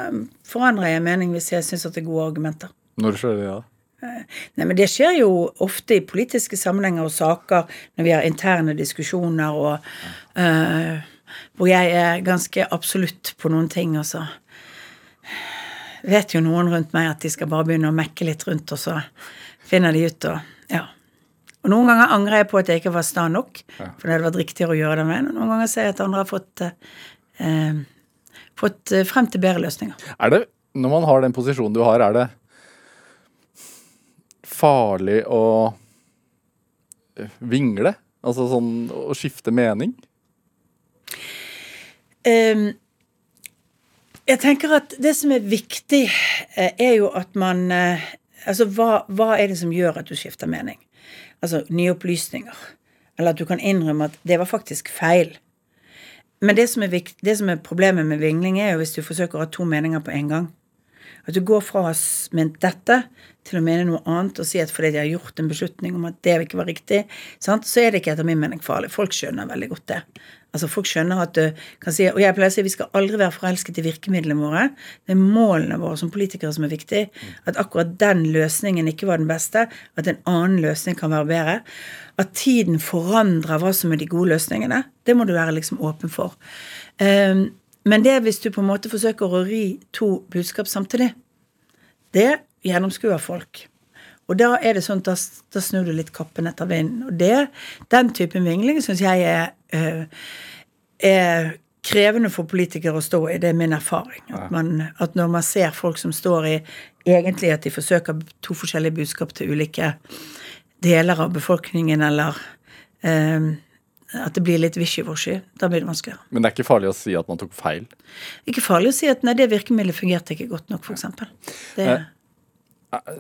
forandrer jeg mening hvis jeg syns det er gode argumenter. Når skjer det? Ja? Nei, men Det skjer jo ofte i politiske sammenhenger og saker når vi har interne diskusjoner og eh, Hvor jeg er ganske absolutt på noen ting, altså. så vet jo noen rundt meg at de skal bare begynne å mekke litt rundt, og så finner de ut og Ja. Og noen ganger angrer jeg på at jeg ikke var sta nok, for det hadde vært riktigere å gjøre den veien. Og noen ganger ser jeg at andre har fått, eh, fått eh, frem til bedre løsninger. Er det, når man har den posisjonen du har, er det farlig å eh, vingle? Altså sånn å skifte mening? Ehm, jeg tenker at det som er viktig, eh, er jo at man eh, Altså, hva, hva er det som gjør at du skifter mening? Altså nye opplysninger. Eller at du kan innrømme at det var faktisk feil. Men det som er, det som er problemet med vingling, er jo hvis du forsøker å ha to meninger på en gang. At du går fra å ha ment dette til å mene noe annet og si at fordi de har gjort en beslutning om at det ikke var riktig, sant? så er det ikke etter min mening farlig. Folk skjønner veldig godt det. Altså Folk skjønner at du kan si Og jeg pleier å si vi skal aldri være forelsket i virkemidlene våre. Det er målene våre som politikere som er viktig. At akkurat den løsningen ikke var den beste. At en annen løsning kan være bedre. At tiden forandrer hva som er de gode løsningene. Det må du være liksom åpen for. Ehm, men det er hvis du på en måte forsøker å ri to budskap samtidig, det gjennomskuer folk. Og da er det sånn da, da snur du litt kappen etter vinden. Og det, den typen vingling syns jeg er, eh, er krevende for politikere å stå i. Det er min erfaring. At, man, at når man ser folk som står i egentlig at de forsøker to forskjellige budskap til ulike deler av befolkningen, eller eh, at det blir litt wishy-washy, da blir det vanskeligere. Men det er ikke farlig å si at man tok feil? Ikke farlig å si at nei, det virkemidlet fungerte ikke godt nok, f.eks. Det, Eh,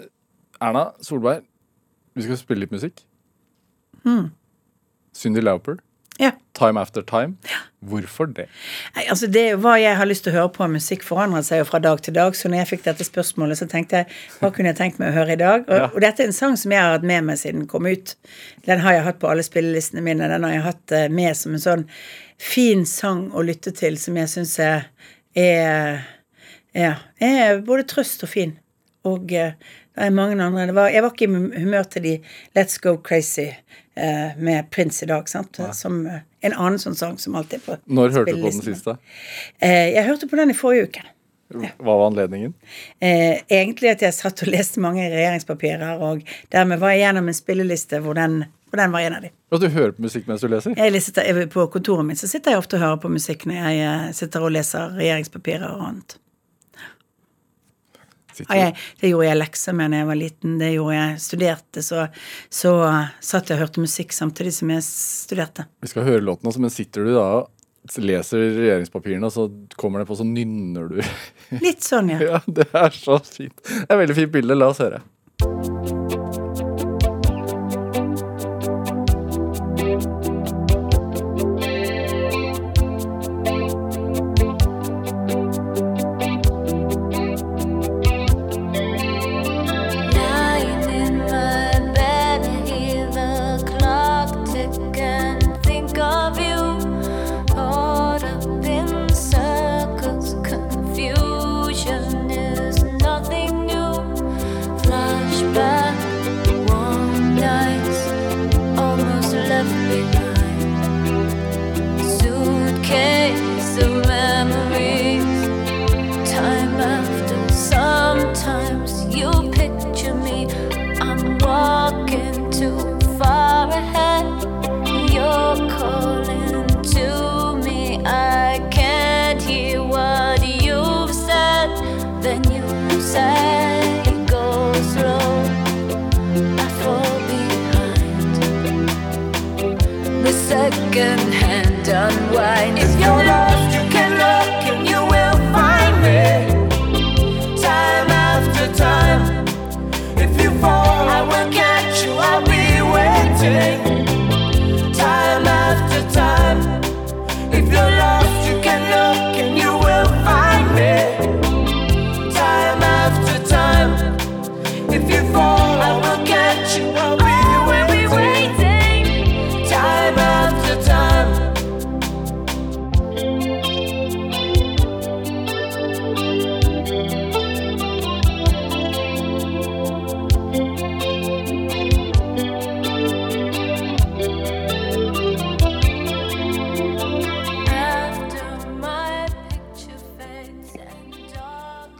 Erna Solberg, vi skal spille litt musikk. Cindy Lauper, ja. 'Time After Time'. Hvorfor det? Nei, altså det er Hva jeg har lyst til å høre på av musikk, forandrer seg jo fra dag til dag. Så når jeg fikk dette spørsmålet, så tenkte jeg hva kunne jeg tenkt meg å høre i dag? Og, Ja. og dette er en sang som jeg har hatt med meg siden den kom ut. Den har jeg hatt på alle spillelistene mine. Den har jeg hatt eh, med som en sånn fin sang å lytte til, som jeg syns er, er Ja. Er både trøst og fin. Og eh, det er mange andre. Var, jeg var ikke i humør til de Let's Go Crazy med Prince i dag, sant. Som eh, en annen sånn sang som alltid er på Når hørte du på den siste? Eh, jeg hørte på den i forrige uke. Hva var anledningen? Eh, egentlig at jeg satt og leste mange regjeringspapirer, og dermed var jeg gjennom en spilleliste hvor den, hvor den var en av de. Og du hører på musikk mens du leser? Jeg jeg, på kontoret mitt så sitter jeg ofte og hører på musikk når jeg eh, sitter og leser regjeringspapirer og annet. Ja, jeg, det gjorde jeg lekser med da jeg var liten. Det gjorde jeg studerte. Så, så satt jeg og hørte musikk samtidig som jeg studerte. Vi skal høre låten også, men sitter du da leser regjeringspapirene, og så kommer det på, så nynner du? Litt sånn, ja. ja, det er så fint. Det er et veldig fint bilde. La oss høre.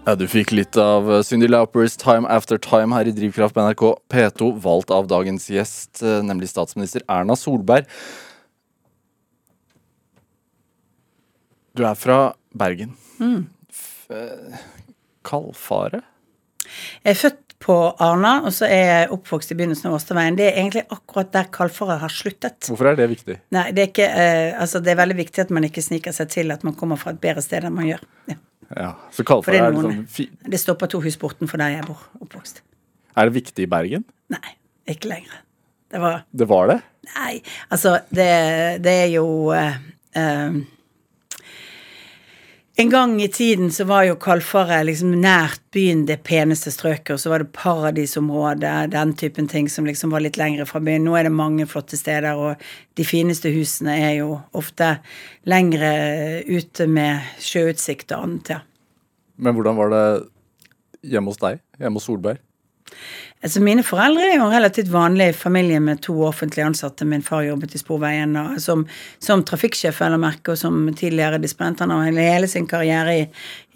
Ja, Du fikk litt av eh, Cindy Laupers Time After Time her i Drivkraft på NRK P2, valgt av dagens gjest, eh, nemlig statsminister Erna Solberg. Du er fra Bergen. Mm. Kaldfare? Jeg er født på Arna, og så er jeg oppvokst i begynnelsen av Åsterveien. Det er egentlig akkurat der Kalfaret har sluttet. Hvorfor er det viktig? Nei, det er ikke eh, Altså, det er veldig viktig at man ikke sniker seg til at man kommer fra et bedre sted enn man gjør. Ja. Ja, Så Kalfaret er noen liksom fi Det stopper to hus borten for der jeg bor oppvokst. Er det viktig i Bergen? Nei, ikke lenger. Det var Det var det? Nei, altså, det, det er jo uh, eh, En gang i tiden så var jo Kalfaret liksom nært byen det peneste strøket, og så var det paradisområdet, den typen ting som liksom var litt lengre fra byen. Nå er det mange flotte steder, og de fineste husene er jo ofte lengre ute med sjøutsikt og annet, ja. Men hvordan var det hjemme hos deg? Hjemme hos Solberg? Altså Mine foreldre er jo en relativt vanlig familie med to offentlig ansatte. Min far jobbet i Sporveien og som, som trafikksjef eller merke, og som tidligere disponent. Han har hele sin karriere i,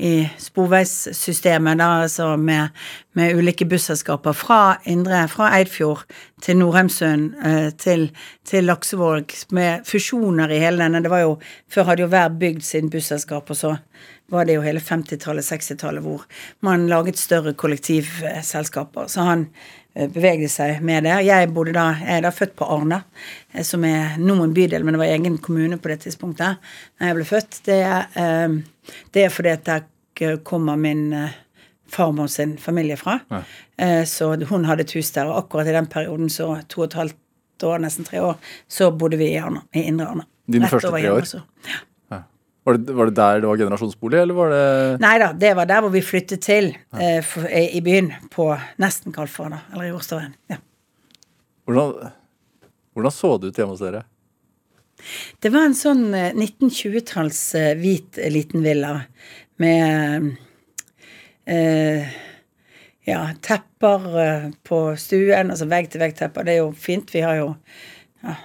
i sporveissystemet, da, altså med, med ulike busselskaper fra Indre, fra Eidfjord til Norheimsund eh, til, til Laksevåg, med fusjoner i hele denne. Det var jo, Før hadde jo hver bygd sin busselskap, og så var det jo hele 50-tallet, 60-tallet, hvor man laget større kollektivselskaper. Så han bevegde seg med det. Jeg da, jeg er da født på Arne, eh, som er nå en bydel, men det var egen kommune på det tidspunktet da jeg ble født. Det, er, eh, det er fordi at der eh, kommer min eh, farmor sin familie fra. Ja. Så hun hadde et hus der, og akkurat i den perioden, så to og et halvt år, nesten tre år, så bodde vi i Arna, i Indre Arna. Dine Rett første tre tre hjemme år? ja. Var det, var det der det var generasjonsbolig, eller var det Nei da, det var der hvor vi flyttet til eh, for, eh, i byen, på nesten Kalfaret, da. Eller i Årstadveien. Ja. hvordan, hvordan så det ut hjemme hos dere? Det var en sånn eh, 1920-talls eh, hvit eh, liten villa med eh, ja, tepper eh, på stuen, altså vegg-til-vegg-tepper. Det er jo fint. Vi har jo ja,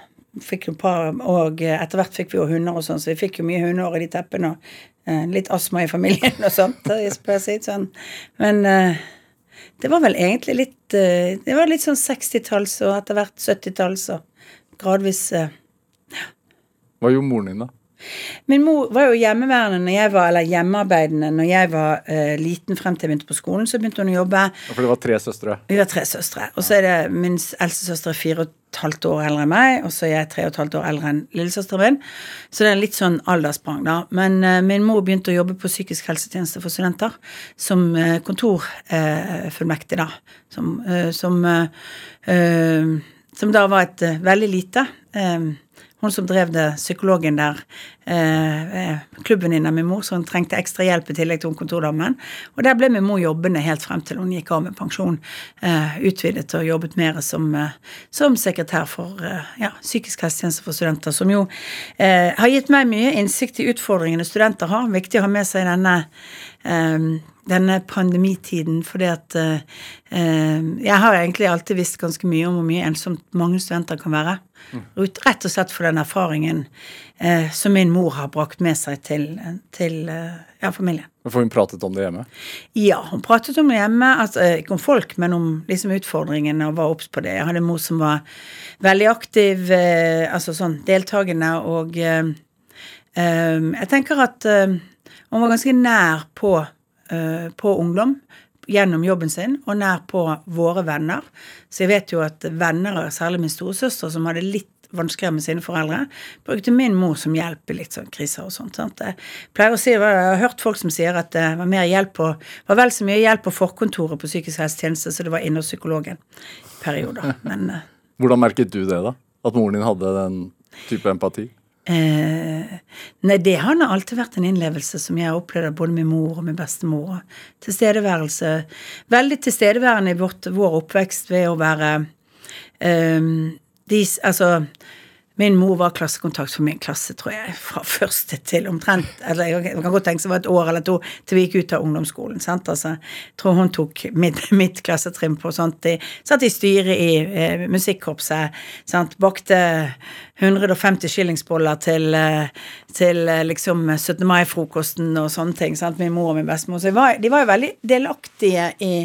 fikk jo par, og etter hvert fikk vi jo hunder og sånn, så vi fikk jo mye hundeår i de teppene. og eh, Litt astma i familien og sånt. si sånn. Men eh, det var vel egentlig litt eh, Det var litt sånn 60-talls og etter hvert 70-talls og gradvis eh, Hva gjorde moren din, da? Min mor var jo hjemmeværende når jeg var, eller hjemmearbeidende når jeg var uh, liten frem til jeg begynte på skolen. Så begynte hun å jobbe. For det var tre søstre. Vi var tre søstre. Og så er det min eldste søster er fire og et halvt år eldre enn meg, og så er jeg tre og et halvt år eldre enn lillesøsteren min. Så det er litt sånn alderssprang, da. Men uh, min mor begynte å jobbe på psykisk helsetjeneste for studenter som uh, kontorfullmektig, da. Som, eh, som, eh, eh, som da var et eh, veldig lite eh, hun som drev det, psykologen der, eh, klubben klubbvenninne av min mor, så hun trengte ekstra hjelp i tillegg til hun kontordamen. Og der ble min mor jobbende helt frem til hun gikk av med pensjon. Eh, utvidet og jobbet mer som, eh, som sekretær for eh, ja, psykisk helsetjeneste for studenter, som jo eh, har gitt meg mye innsikt i utfordringene studenter har. Viktig å ha med seg denne eh, denne pandemitiden, fordi at eh, eh, Jeg har egentlig alltid visst ganske mye om hvor mye ensomt mange studenter kan være. Ut- Rett og slett for den erfaringen eh, som min mor har brakt med seg til, til eh, ja, familien. For hun pratet om det hjemme? Ja, hun pratet om det hjemme, altså, ikke om folk, men om liksom utfordringene og var obs på det. Jeg hadde en mor som var veldig aktiv, eh, altså sånn deltakende, og eh, jeg tenker at hun var ganske nær på, på ungdom gjennom jobben sin, og nær på våre venner. Så jeg vet jo at venner, særlig min storesøster, som hadde litt vanskeligere med sine foreldre, brukte min mor som hjelp i litt sånn kriser og sånt. Sant? Jeg pleier å si, jeg har hørt folk som sier at det var mer hjelp på, var vel så mye hjelp på forkontoret på psykisk helsetjeneste, så det var inne hos psykologen i perioder. Men eh, Hvordan merket du det, da? At moren din hadde den type empati? Eh, nei, det har alltid vært en innlevelse som jeg har opplevd både min mor og min bestemor. Tilstedeværelse. Veldig tilstedeværende i vårt, vår oppvekst ved å være eh, de, Altså Min mor var klassekontakt for min klasse, tror jeg, fra første til omtrent eller Jeg kan godt tenke seg det var et år eller to til vi gikk ut av ungdomsskolen. sant, altså, Jeg tror hun tok mitt, mitt klassetrinn på sånt. De satt i styret i eh, musikkorpset, sant, bakte 150 skillingsboller til, eh, til eh, liksom 17. mai-frokosten og sånne ting. sant, Min mor og min bestemor. Så de var, de var jo veldig delaktige i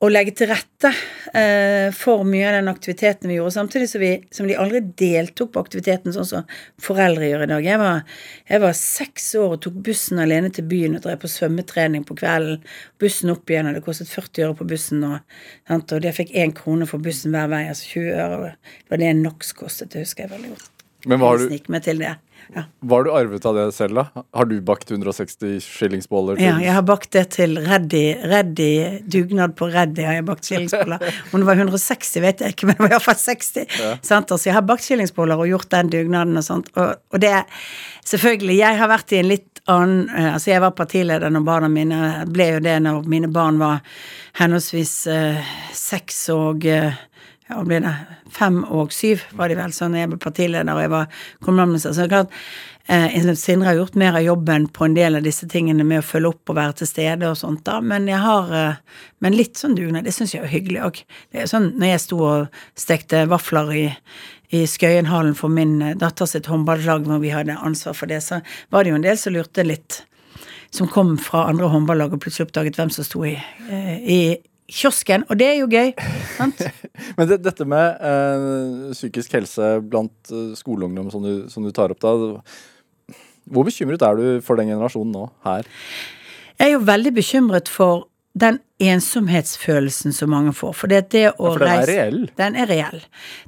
å legge til rette eh, for mye av den aktiviteten vi gjorde, samtidig som, vi, som de aldri deltok på aktiviteten sånn som foreldre gjør i dag. Jeg var, jeg var seks år og tok bussen alene til byen og drev på svømmetrening på kvelden. Bussen opp igjen, og det kostet 40 øre på bussen, og, sant, og jeg fikk én krone for bussen hver vei, altså 20 øre. Det var det NOx kostet, det husker jeg veldig godt. Men hva har, Jeg snikker meg til det. Ja. Var du arvet av det selv, da? Har du bakt 160 skillingsboller Ja, jeg har bakt det til Reddy, Reddy dugnad på Reddy har jeg bakt skillingsboller. Om det var 160, vet jeg ikke, men det var iallfall 60. Sant? Altså, jeg har bakt skillingsboller og gjort den dugnaden og sånt. Og, og det Selvfølgelig, jeg har vært i en litt annen eh, Altså, jeg var partileder når barna mine ble jo det når mine barn var henholdsvis seks uh, og eh, ja, ble det? Fem og syv var de vel, sånn jeg ble partileder og jeg var kommunalminister. Så det er klart, eh, Sindre har gjort mer av jobben på en del av disse tingene med å følge opp og være til stede og sånt, da. Men jeg har eh, Men litt sånn dugnad, det syns jeg er hyggelig òg. Det er sånn når jeg sto og stekte vafler i i Skøyenhallen for min eh, datter sitt håndballag, hvor vi hadde ansvar for det, så var det jo en del som lurte litt som kom fra andre håndballag og plutselig oppdaget hvem som sto i, eh, i kiosken, og det er jo gøy. sant? Men det, dette med eh, psykisk helse blant eh, skoleungdom som du, som du tar opp da Hvor bekymret er du for den generasjonen nå, her? Jeg er jo veldig bekymret for den ensomhetsfølelsen som mange får. For det, det å Ja, for den er reell. Den er reell.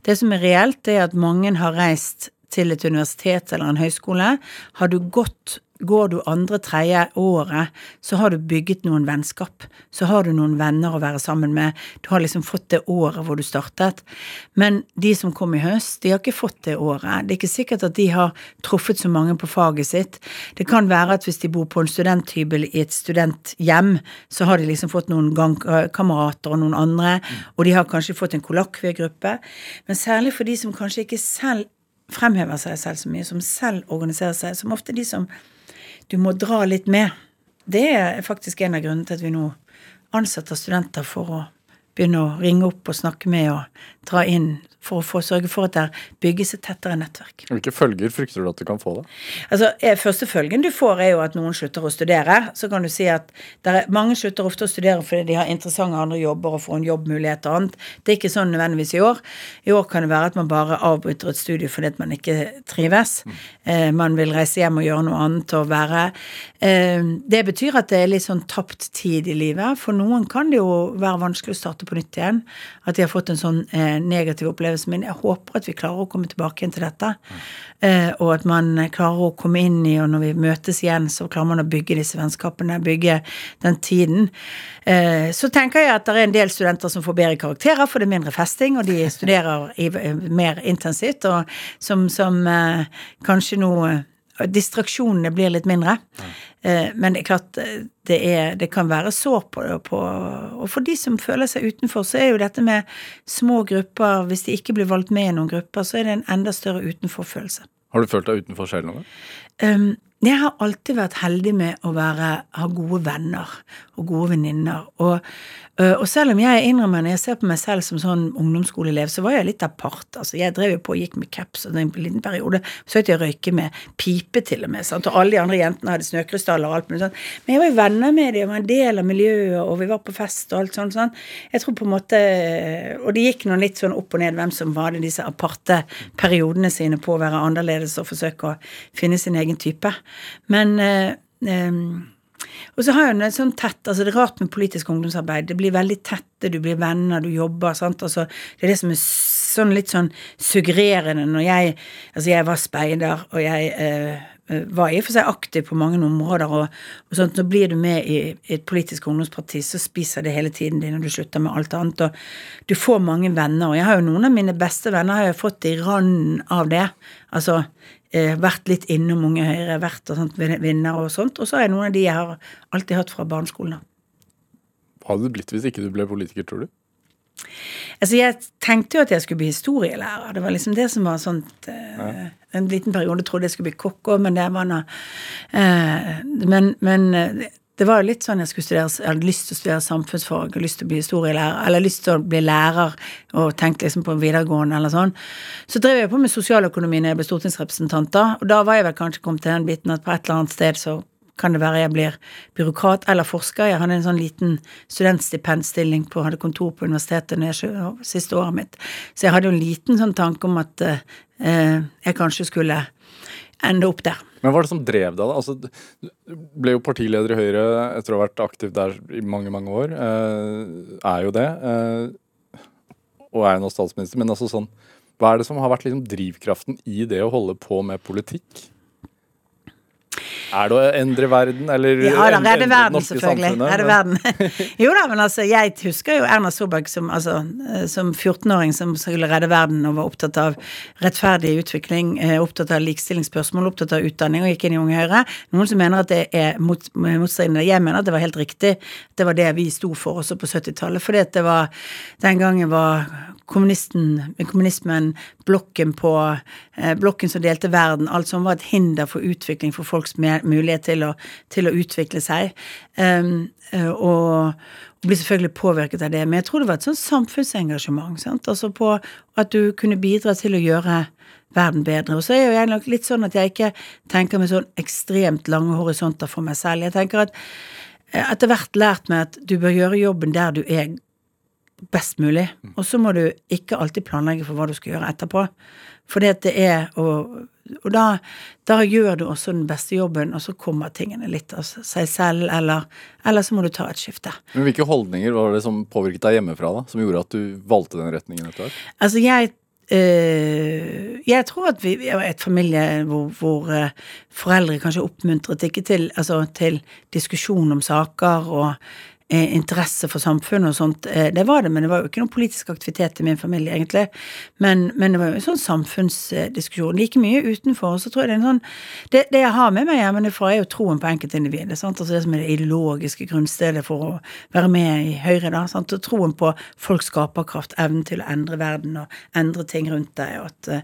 Det som er reelt, er at mange har reist til et universitet eller en høyskole. Har du gått Går du andre, tredje året, så har du bygget noen vennskap. Så har du noen venner å være sammen med. Du har liksom fått det året hvor du startet. Men de som kom i høst, de har ikke fått det året. Det er ikke sikkert at de har truffet så mange på faget sitt. Det kan være at hvis de bor på en studenthybel i et studenthjem, så har de liksom fått noen gangkamerater og noen andre, og de har kanskje fått en kollakviegruppe. Men særlig for de som kanskje ikke selv fremhever seg selv så mye, som selv organiserer seg, som ofte de som du må dra litt med. Det er faktisk en av grunnene til at vi nå ansetter studenter for å begynne å ringe opp og snakke med og dra inn for å få sørge for at det bygges et tettere nettverk. Hvilke følger frykter du at du kan få da? Altså, eh, Første følgen du får, er jo at noen slutter å studere. Så kan du si at der er, Mange slutter ofte å studere fordi de har interessante andre jobber og får en jobbmulighet og annet. Det er ikke sånn nødvendigvis i år. I år kan det være at man bare avbryter et studie fordi at man ikke trives. Eh, man vil reise hjem og gjøre noe annet og være eh, Det betyr at det er litt sånn tapt tid i livet. For noen kan det jo være vanskelig å starte på nytt igjen. At de har fått en sånn eh, negativ opplevelse. Men jeg håper at vi klarer å komme tilbake igjen til dette. Eh, og at man klarer å komme inn i, og når vi møtes igjen, så klarer man å bygge disse vennskapene, bygge den tiden. Eh, så tenker jeg at det er en del studenter som får bedre karakterer, for det er mindre festing, og de studerer mer intensivt, og som, som eh, kanskje nå Distraksjonene blir litt mindre. Eh, Men det er klart, eh, det, er, det kan være sår på det. På, og for de som føler seg utenfor, så er jo dette med små grupper Hvis de ikke blir valgt med i noen grupper, så er det en enda større utenforfølelse. Har du følt deg utenfor selv noen gang? Um, jeg har alltid vært heldig med å være, ha gode venner og gode venninner. Og, øh, og selv om jeg innrømmer når jeg ser på meg selv som sånn ungdomsskoleelev, så var jeg litt apart. Altså, jeg drev jo på og gikk med caps, og en liten periode søkte jeg å røyke med pipe til og med. Sant? Og alle de andre jentene hadde snøkrystaller og alt mulig sånt. Men jeg var jo venner med dem, og var en del av miljøet, og vi var på fest og alt sånt. sånn. Jeg tror på en måte Og det gikk nå litt sånn opp og ned hvem som var i disse aparte periodene sine på å være annerledes og forsøke å finne sin egen type. Men eh, og så har jeg en sånn tett altså Det er rart med politisk ungdomsarbeid. Det blir veldig tette, du blir venner, du jobber. sant, altså Det er det som er sånn litt sånn suggererende når jeg Altså, jeg var speider, og jeg eh, eh, var i og for seg aktiv på mange områder, og, og sånt, så blir du med i, i et politisk ungdomsparti, så spiser det hele tiden din, og du slutter med alt annet, og du får mange venner, og jeg har jo noen av mine beste venner har jeg fått i randen av det. Altså eh, vært litt innom Unge Høyre, vært og sånt, vinner og sånt, og så er noen av de jeg har alltid hatt fra barneskolen. av. Hva hadde det blitt hvis ikke du ble politiker, tror du? Altså, jeg tenkte jo at jeg skulle bli historielærer. Det var liksom det som var sånt eh, En liten periode trodde jeg skulle bli kokk òg, men det var noe eh, Men, men eh, det var jo litt sånn jeg skulle studere Jeg hadde lyst til å studere samfunnsfag, lyst til å bli historielærer, eller lyst til å bli lærer, og tenkte liksom på videregående eller sånn. Så drev jeg på med sosialøkonomi når jeg ble stortingsrepresentant, da, og da var jeg vel kanskje kommet til den biten at på et eller annet sted så kan det være jeg blir byråkrat eller forsker. Jeg hadde en sånn liten studentstipendstilling på, hadde kontor på universitetet jeg, siste året mitt. Så jeg hadde jo en liten sånn tanke om at eh, jeg kanskje skulle ende opp der. Men hva er det som drev deg, da? Altså, du ble jo partileder i Høyre etter å ha vært aktiv der i mange, mange år. Eh, er jo det. Eh, og er jo nå statsminister. Men altså sånn Hva er det som har vært liksom drivkraften i det å holde på med politikk? Er det å endre verden, eller Ja da, redde verden, selvfølgelig. Redde verden. jo da, men altså, jeg husker jo Erna Solberg som, altså, eh, som 14-åring som skulle redde verden og var opptatt av rettferdig utvikling, eh, opptatt av likestillingsspørsmål, opptatt av utdanning, og gikk inn i Unge Høyre. Noen som mener at det er mot, motstridende. Jeg mener at det var helt riktig. Det var det vi sto for også på 70-tallet. Fordi at det var Den gangen var kommunismen, blokken på eh, Blokken som delte verden, alt som var et hinder for utvikling for folks mulighet til å, til å utvikle seg. Um, og, og blir selvfølgelig påvirket av det. Men jeg tror det var et sånt samfunnsengasjement. Sant? Altså på at du kunne bidra til å gjøre verden bedre. Og så er jo jeg nok litt sånn at jeg ikke tenker med sånn ekstremt lange horisonter for meg selv. Jeg tenker at eh, etter hvert lært meg at du bør gjøre jobben der du er best mulig. Og så må du ikke alltid planlegge for hva du skal gjøre etterpå. At det er Og, og da, da gjør du også den beste jobben, og så kommer tingene litt av seg selv, eller, eller så må du ta et skifte. Men hvilke holdninger var det som påvirket deg hjemmefra, da? Som gjorde at du valgte den retningen etter hvert? Altså, jeg Uh, Jeg tror at vi, vi er et familie hvor, hvor uh, foreldre kanskje oppmuntret ikke til, altså, til diskusjon om saker og interesse for samfunnet og sånt. Eh, det var det, men det var jo ikke noen politisk aktivitet i min familie, egentlig. Men, men det var jo en sånn samfunnsdiskusjon. Like mye utenfor. Så tror jeg det er en sånn Det, det jeg har med meg hjemmefra, er jo troen på enkeltindividet. Altså det som er det ideologiske grunnstedet for å være med i Høyre, da. sant? Og troen på folks skaperkraft, evnen til å endre verden og endre ting rundt deg, og at eh,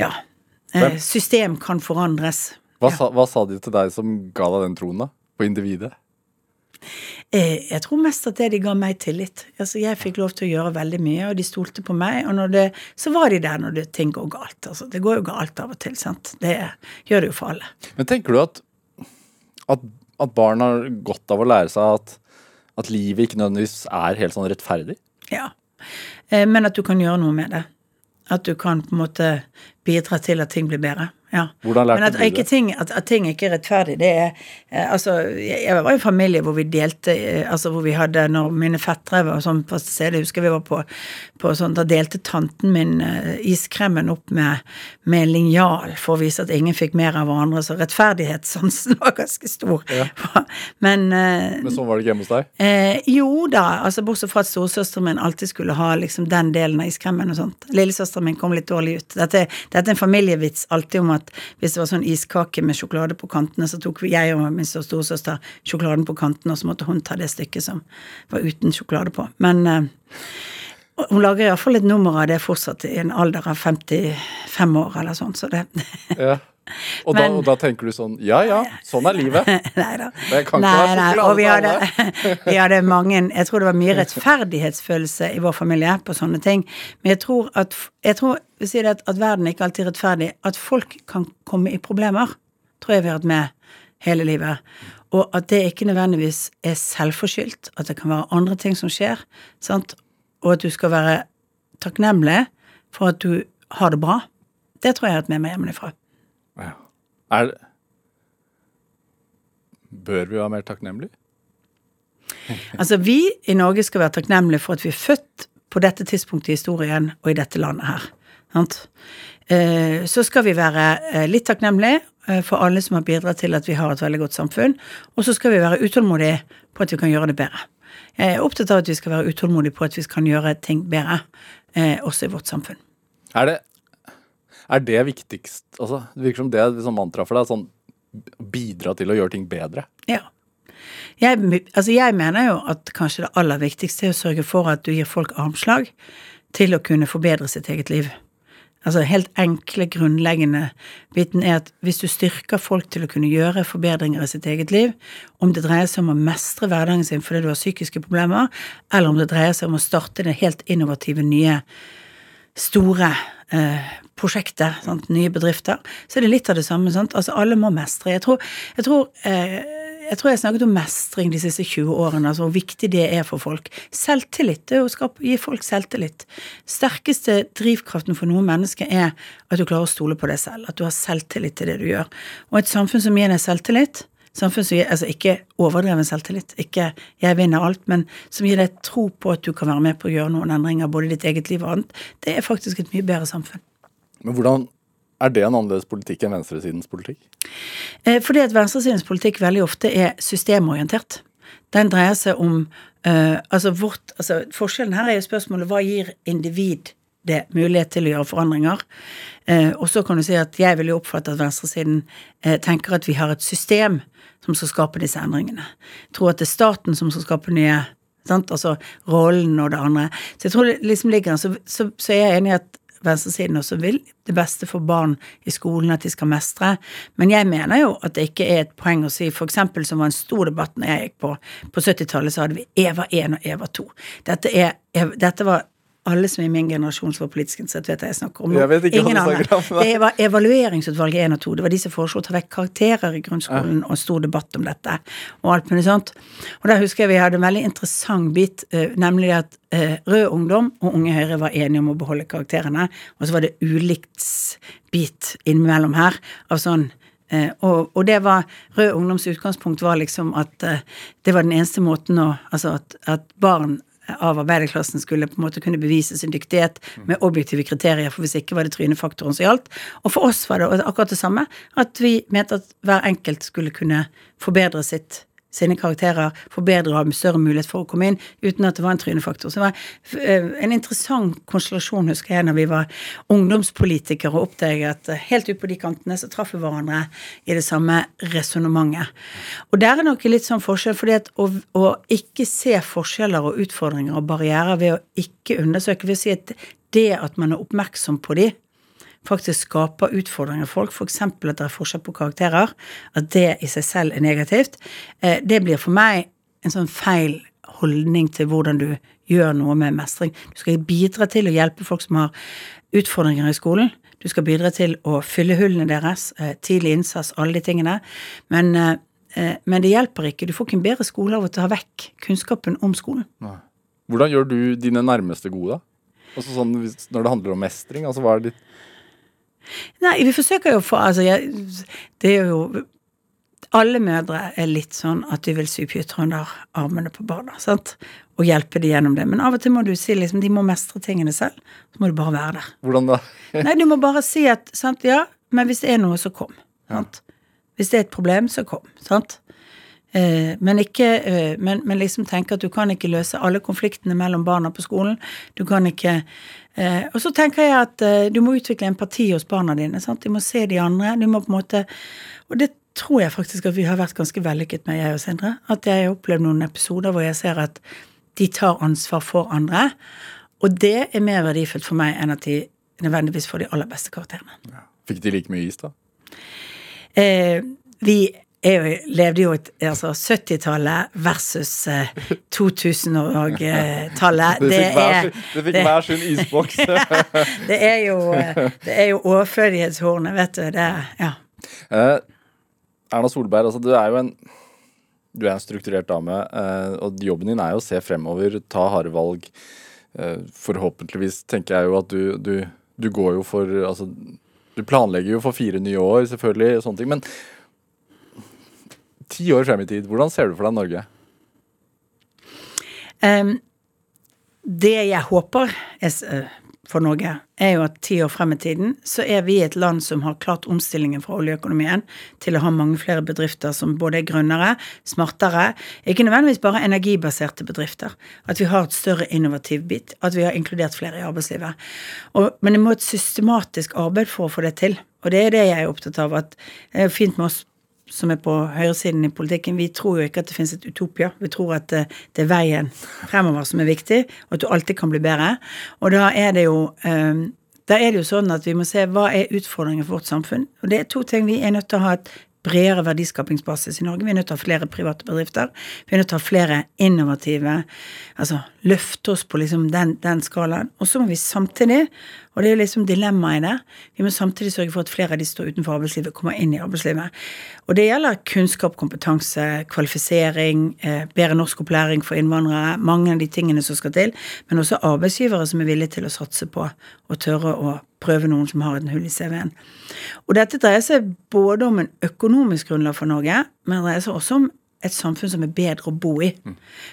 ja. eh, System kan forandres. Hva, Ja. sa, hva sa de til deg som ga deg den troen, da? På individet? Eh, Jeg tror mest at det de ga meg tillit. Altså, jeg fikk lov til å gjøre veldig mye, og de stolte på meg. Og når det, så var de der når det, ting går galt. Altså, det går jo galt av og til, sant. Det gjør det jo for alle. Men tenker du at, at, at barn har godt av å lære seg at, at livet ikke nødvendigvis er helt sånn rettferdig? Ja. Eh, Men at du kan gjøre noe med det. At du kan på en måte bidra til at ting blir bedre. Ja. Hvordan lærte Men at, du det? ikke ting, at, at ting ikke er rettferdig, det er eh, Altså, jeg, var i en familie hvor vi delte eh, Altså hvor vi hadde Når mine fettere var sånn på stedet, husker vi var på, på sånn Da delte tanten min eh, iskremen opp med, med linjal for å vise at ingen fikk mer av hverandre. Så rettferdighetssansen var ganske stor. Men eh, Men sånn var det ikke hjemme hos deg? Eh, jo da, altså bortsett fra at storesøsteren min alltid skulle ha liksom den delen av iskremmen og sånt. Lillesøsteren min kom litt dårlig ut. Dette, dette er en familievits alltid om at hvis det var sånn iskake med sjokolade på kantene, så tok jeg og min storesøster sjokoladen på kantene, og så måtte hun ta det stykket som var uten sjokolade på. Men eh, hun lager iallfall et nummer av det fortsatt i en alder av 55 år eller sånn, så det Ja. Og, da, og da tenker du sånn Ja ja, sånn er livet. Nei da. Det kan ikke Nei, være nei, sjokolade og vi hadde, vi hadde mange Jeg tror det var mye rettferdighetsfølelse i vår familie på sånne ting. Men jeg tror at jeg tror, vi sier det at, at verden er ikke alltid rettferdig. At folk kan komme i problemer, tror jeg vi har hatt med hele livet. Og at det ikke nødvendigvis er selvforskyldt. At det kan være andre ting som skjer. Sant? Og at du skal være takknemlig for at du har det bra. Det tror jeg jeg har hatt med meg hjemmefra. Ja. Er det Bør vi være mer takknemlige? Altså, vi i Norge skal være takknemlige for at vi er født på dette tidspunktet i historien og i dette landet her. Sant? Eh, Så skal vi være eh, litt takknemlige eh, for alle som har bidratt til at vi har et veldig godt samfunn, og så skal vi være utålmodige på at vi kan gjøre det bedre. Jeg er opptatt av at vi skal være utålmodige på at vi kan gjøre ting bedre, eh, også i vårt samfunn. Er det, er det viktigst altså, Det virker som det er liksom mantraet for deg. Sånn bidra til å gjøre ting bedre. Ja. Jeg, altså jeg mener jo at kanskje det aller viktigste er å sørge for at du gir folk armslag til å kunne forbedre sitt eget liv. Altså helt enkle, grunnleggende biten er at hvis du styrker folk til å kunne gjøre forbedringer i sitt eget liv, om det dreier seg om å mestre hverdagen sin fordi du har psykiske problemer, eller om det dreier seg om å starte det helt innovative, nye, store eh, prosjektet, sant? nye bedrifter, så er det litt av det samme. Sant? Altså alle må mestre. Jeg tror, jeg tror eh, jeg tror jeg snakket om mestring de siste 20 årene, altså hvor viktig det er for folk. Selvtillit, det er å skape, gi folk selvtillit. Sterkeste drivkraften for noen mennesker er at du klarer å stole på deg selv, at du har selvtillit til det du gjør. Og et samfunn som gir deg selvtillit, samfunn som gir, altså ikke overdreven selvtillit, ikke 'jeg vinner alt', men som gir deg tro på at du kan være med på å gjøre noen endringer, både i ditt eget liv og annet, det er faktisk et mye bedre samfunn. Men hvordan er det en annerledes politikk enn venstresidens politikk? Eh, fordi at venstresidens politikk veldig ofte er systemorientert. Den dreier seg om uh, altså vårt, altså Forskjellen her er jo spørsmålet hva gir individ det mulighet til å gjøre forandringer? Uh, og så kan du si at jeg vil jo oppfatte at venstresiden uh, tenker at vi har et system som skal skape disse endringene. Jeg tror at det er staten som skal skape nye sant? Altså rollen og det andre. Så jeg tror det liksom ligger så, så, så jeg enig i at venstresiden også vil det beste for barn i skolen, at de skal mestre. Men jeg mener jo at det ikke er et poeng å si eksempel som var en stor debatt når jeg gikk på på 70-tallet, så hadde vi Eva 1 og Eva 2. Dette, er, dette var alle som i min generasjon som var politisk interessert, vet hva jeg snakker om. Jeg vet ikke Ingen om. Det var evalueringsutvalget 1 og 2. Det var de som foreslo å ta vekk karakterer i grunnskolen, og stor debatt om dette, og alt mulig sånt. Og der husker jeg vi hadde en veldig interessant bit, eh, nemlig at eh, Rød Ungdom og Unge Høyre var enige om å beholde karakterene, og så var det ulikt bit innimellom her av sånn Eh, og, og, det var Rød Ungdoms utgangspunkt var liksom at eh, det var den eneste måten å Altså at, at barn av arbeiderklassen skulle på en måte kunne bevise sin dyktighet med objektive kriterier, for hvis ikke var det trynefaktoren som gjaldt. Og for oss var det akkurat det samme, at vi mente at hver enkelt skulle kunne forbedre sitt sine karakterer forbedre og ha større mulighet for å komme inn, uten at det var en trynefaktor. Så det var eh, en interessant konstellasjon, husker jeg, når vi var ungdomspolitikere og oppdaget at eh, helt ut på de kantene så traff vi hverandre i det samme resonnementet. Og der er nok litt sånn forskjell, fordi at å, å ikke se forskjeller og utfordringer og barrierer ved å ikke undersøke, vil si at det at man er oppmerksom på de, faktisk skaper utfordringer for folk, f.eks. at det er forskjell på karakterer, at det i seg selv er negativt, eh, det blir for meg en sånn feil holdning til hvordan du gjør noe med mestring. Du skal bidra til å hjelpe folk som har utfordringer i skolen. Du skal bidra til å fylle hullene deres, eh, tidlig innsats, alle de tingene. Men, eh, men det hjelper ikke. Du får ikke en bedre skole av å ta vekk kunnskapen om skolen. Nei. Hvordan gjør du dine nærmeste gode, da? Altså sånn, når det handler om mestring, altså hva er ditt Nei, vi forsøker jo å få Altså, jeg, det er jo Alle mødre er litt sånn at de vil sy pytter under armene på barna, sant? Og hjelpe dem gjennom det. Men av og til må du si liksom de må mestre tingene selv. Så må du bare være der. Hvordan da? Nei, du må bare si at sant, ja, men hvis det er noe, så kom. Sant? Hvis det er et problem, så kom. Sant? Eh, men, ikke, eh, men, men, liksom tenke at du kan ikke løse alle konfliktene mellom barna på skolen. Du kan ikke eh, Og så tenker jeg at du må utvikle empati hos barna dine. Sant? Du må se de andre. Du må på en måte Og det tror jeg faktisk at vi har vært ganske vellykket med, jeg og Sindre. At jeg har opplevd noen episoder hvor jeg ser at de tar ansvar for andre. Og det er mer verdifullt for meg enn at de nødvendigvis får de aller beste karakterene. Ja. Fikk de like mye is, da? Eh, vi jeg levde jo et altså 70-tallet versus eh, 2000-tallet. Det, det, det fikk hver sin isboks. det er jo, det er jo overflødighetshornet, vet du. Det, ja. Eh, Erna Solberg, altså du er jo en du er en strukturert dame, eh, og jobben din er jo å se fremover, ta harde valg. Eh, forhåpentligvis tenker jeg jo at du, du, du går jo for Altså, du planlegger jo for fire nye år, selvfølgelig, og sånne ting. Men ti år frem i tid, hvordan ser du for deg Norge? Um, det jeg håper er, uh, for Norge, er jo at ti år frem i tiden så er vi et land som har klart omstillingen fra oljeøkonomien til å ha mange flere bedrifter som både er grønnere, smartere, ikke nødvendigvis bare energibaserte bedrifter. At vi har et større innovativ bit, at vi har inkludert flere i arbeidslivet. Og, men det må et systematisk arbeid for å få det til. Og det er det jeg er opptatt av. At det er fint med oss som er på høyresiden i politikken, vi tror jo ikke at det finnes et utopia. Vi tror at eh, det er veien fremover som er viktig, og at du alltid kan bli bedre. Og da er det jo um, da er det jo sånn at vi må se hva er utfordringen for vårt samfunn. Og det er to ting. Vi er nødt til å ha et bredere verdiskapingsbasis i Norge. Vi er nødt til å ha flere private bedrifter. Vi er nødt til å ha flere innovative Altså løfte oss på liksom den, den skalaen. Og så må vi samtidig, og det er liksom dilemmaet det, vi må samtidig sørge for at flere av de som står utenfor arbeidslivet, kommer inn i arbeidslivet. Og det gjelder kunnskap, kompetanse, kvalifisering, eh, bedre norskopplæring for innvandrere, mange av de tingene som skal til, men også arbeidsgivere som er villige til å satse på og tørre å prøve noen som har et hull i CV-en. Og dette dreier seg både om en økonomisk grunnlag for Norge, men det dreier seg også om et samfunn som er bedre å bo i.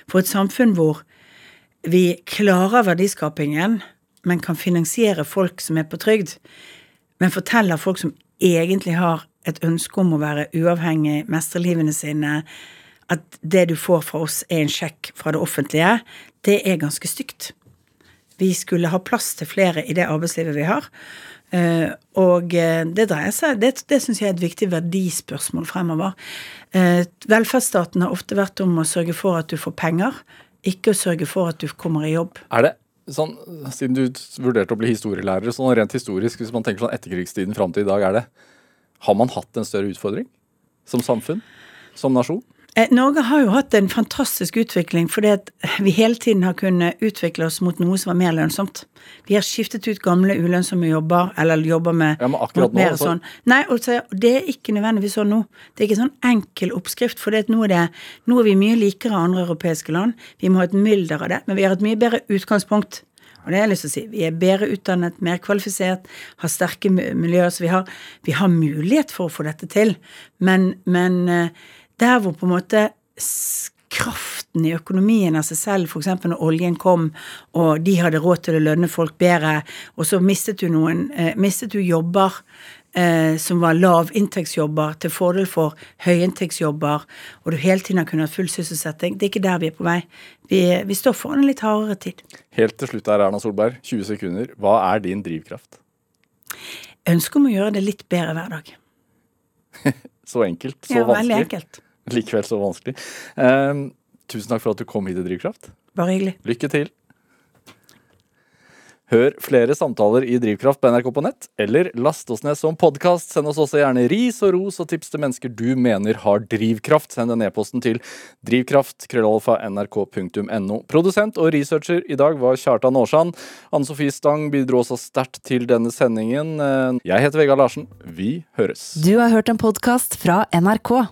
For et samfunn hvor vi klarer verdiskapingen, men kan finansiere folk som er på trygd, men forteller folk som egentlig har et ønske om å være uavhengig, mestre livene sine, at det du får fra oss er en sjekk fra det offentlige, det er ganske stygt. Vi skulle ha plass til flere i det arbeidslivet vi har. Uh, og eh, det dreier seg Det, det syns jeg er et viktig verdispørsmål fremover. Uh, velferdsstaten har ofte vært om å sørge for at du får penger, ikke å sørge for at du kommer i jobb. Er det sånn, siden du vurderte å bli historielærer, sånn rent historisk, hvis man tenker sånn etterkrigstiden fram til i dag, er det Har man hatt en større utfordring som samfunn? Som nasjon? Eh, Norge har jo hatt en fantastisk utvikling fordi at vi hele tiden har kunnet utvikle oss mot noe som var mer lønnsomt. Vi har skiftet ut gamle ulønnsomme jobber, eller jobber med Ja, men akkurat nå, altså. sånn. Nei, altså, det er ikke nødvendigvis sånn nå. Det er ikke sånn enkel oppskrift, for nå, er det, nå er vi mye likere andre europeiske land. Vi må ha et mylder av det, men vi har et mye bedre utgangspunkt. Og det har jeg lyst til å si. Vi er bedre utdannet, mer kvalifisert, har sterke miljøer. Så vi har, vi har mulighet for å få dette til. Men, men eh, der hvor på en måte kraften i økonomien av seg selv, f.eks. når oljen kom, og de hadde råd til å lønne folk bedre, og så mistet du noen eh, Mistet du jobber eh, som var lavinntektsjobber til fordel for høyinntektsjobber, og du hele tiden har kunnet ha full sysselsetting. Det er ikke der vi er på vei. Vi, vi står foran en litt hardere tid. Helt til slutt her, Erna Solberg. 20 sekunder. Hva er din drivkraft? Ønsket om å gjøre det litt bedre hver dag. Så enkelt, så Ja, veldig enkelt. Likevel så vanskelig. Eh, tusen takk for at du kom hit til Drivkraft. Bare hyggelig. Lykke til. Hør flere samtaler i Drivkraft på NRK på nett, eller last oss ned som podkast. Send oss også gjerne ris og ros og tips til mennesker du mener har drivkraft. Send den e-posten til drivkraft-nrk.no. Produsent og researcher i dag var Kjartan Aarsand. Anne Sofie Stang bidro også sterkt til denne sendingen. Jeg heter Vegard Larsen. Vi høres. Du har hørt en podkast fra NRK.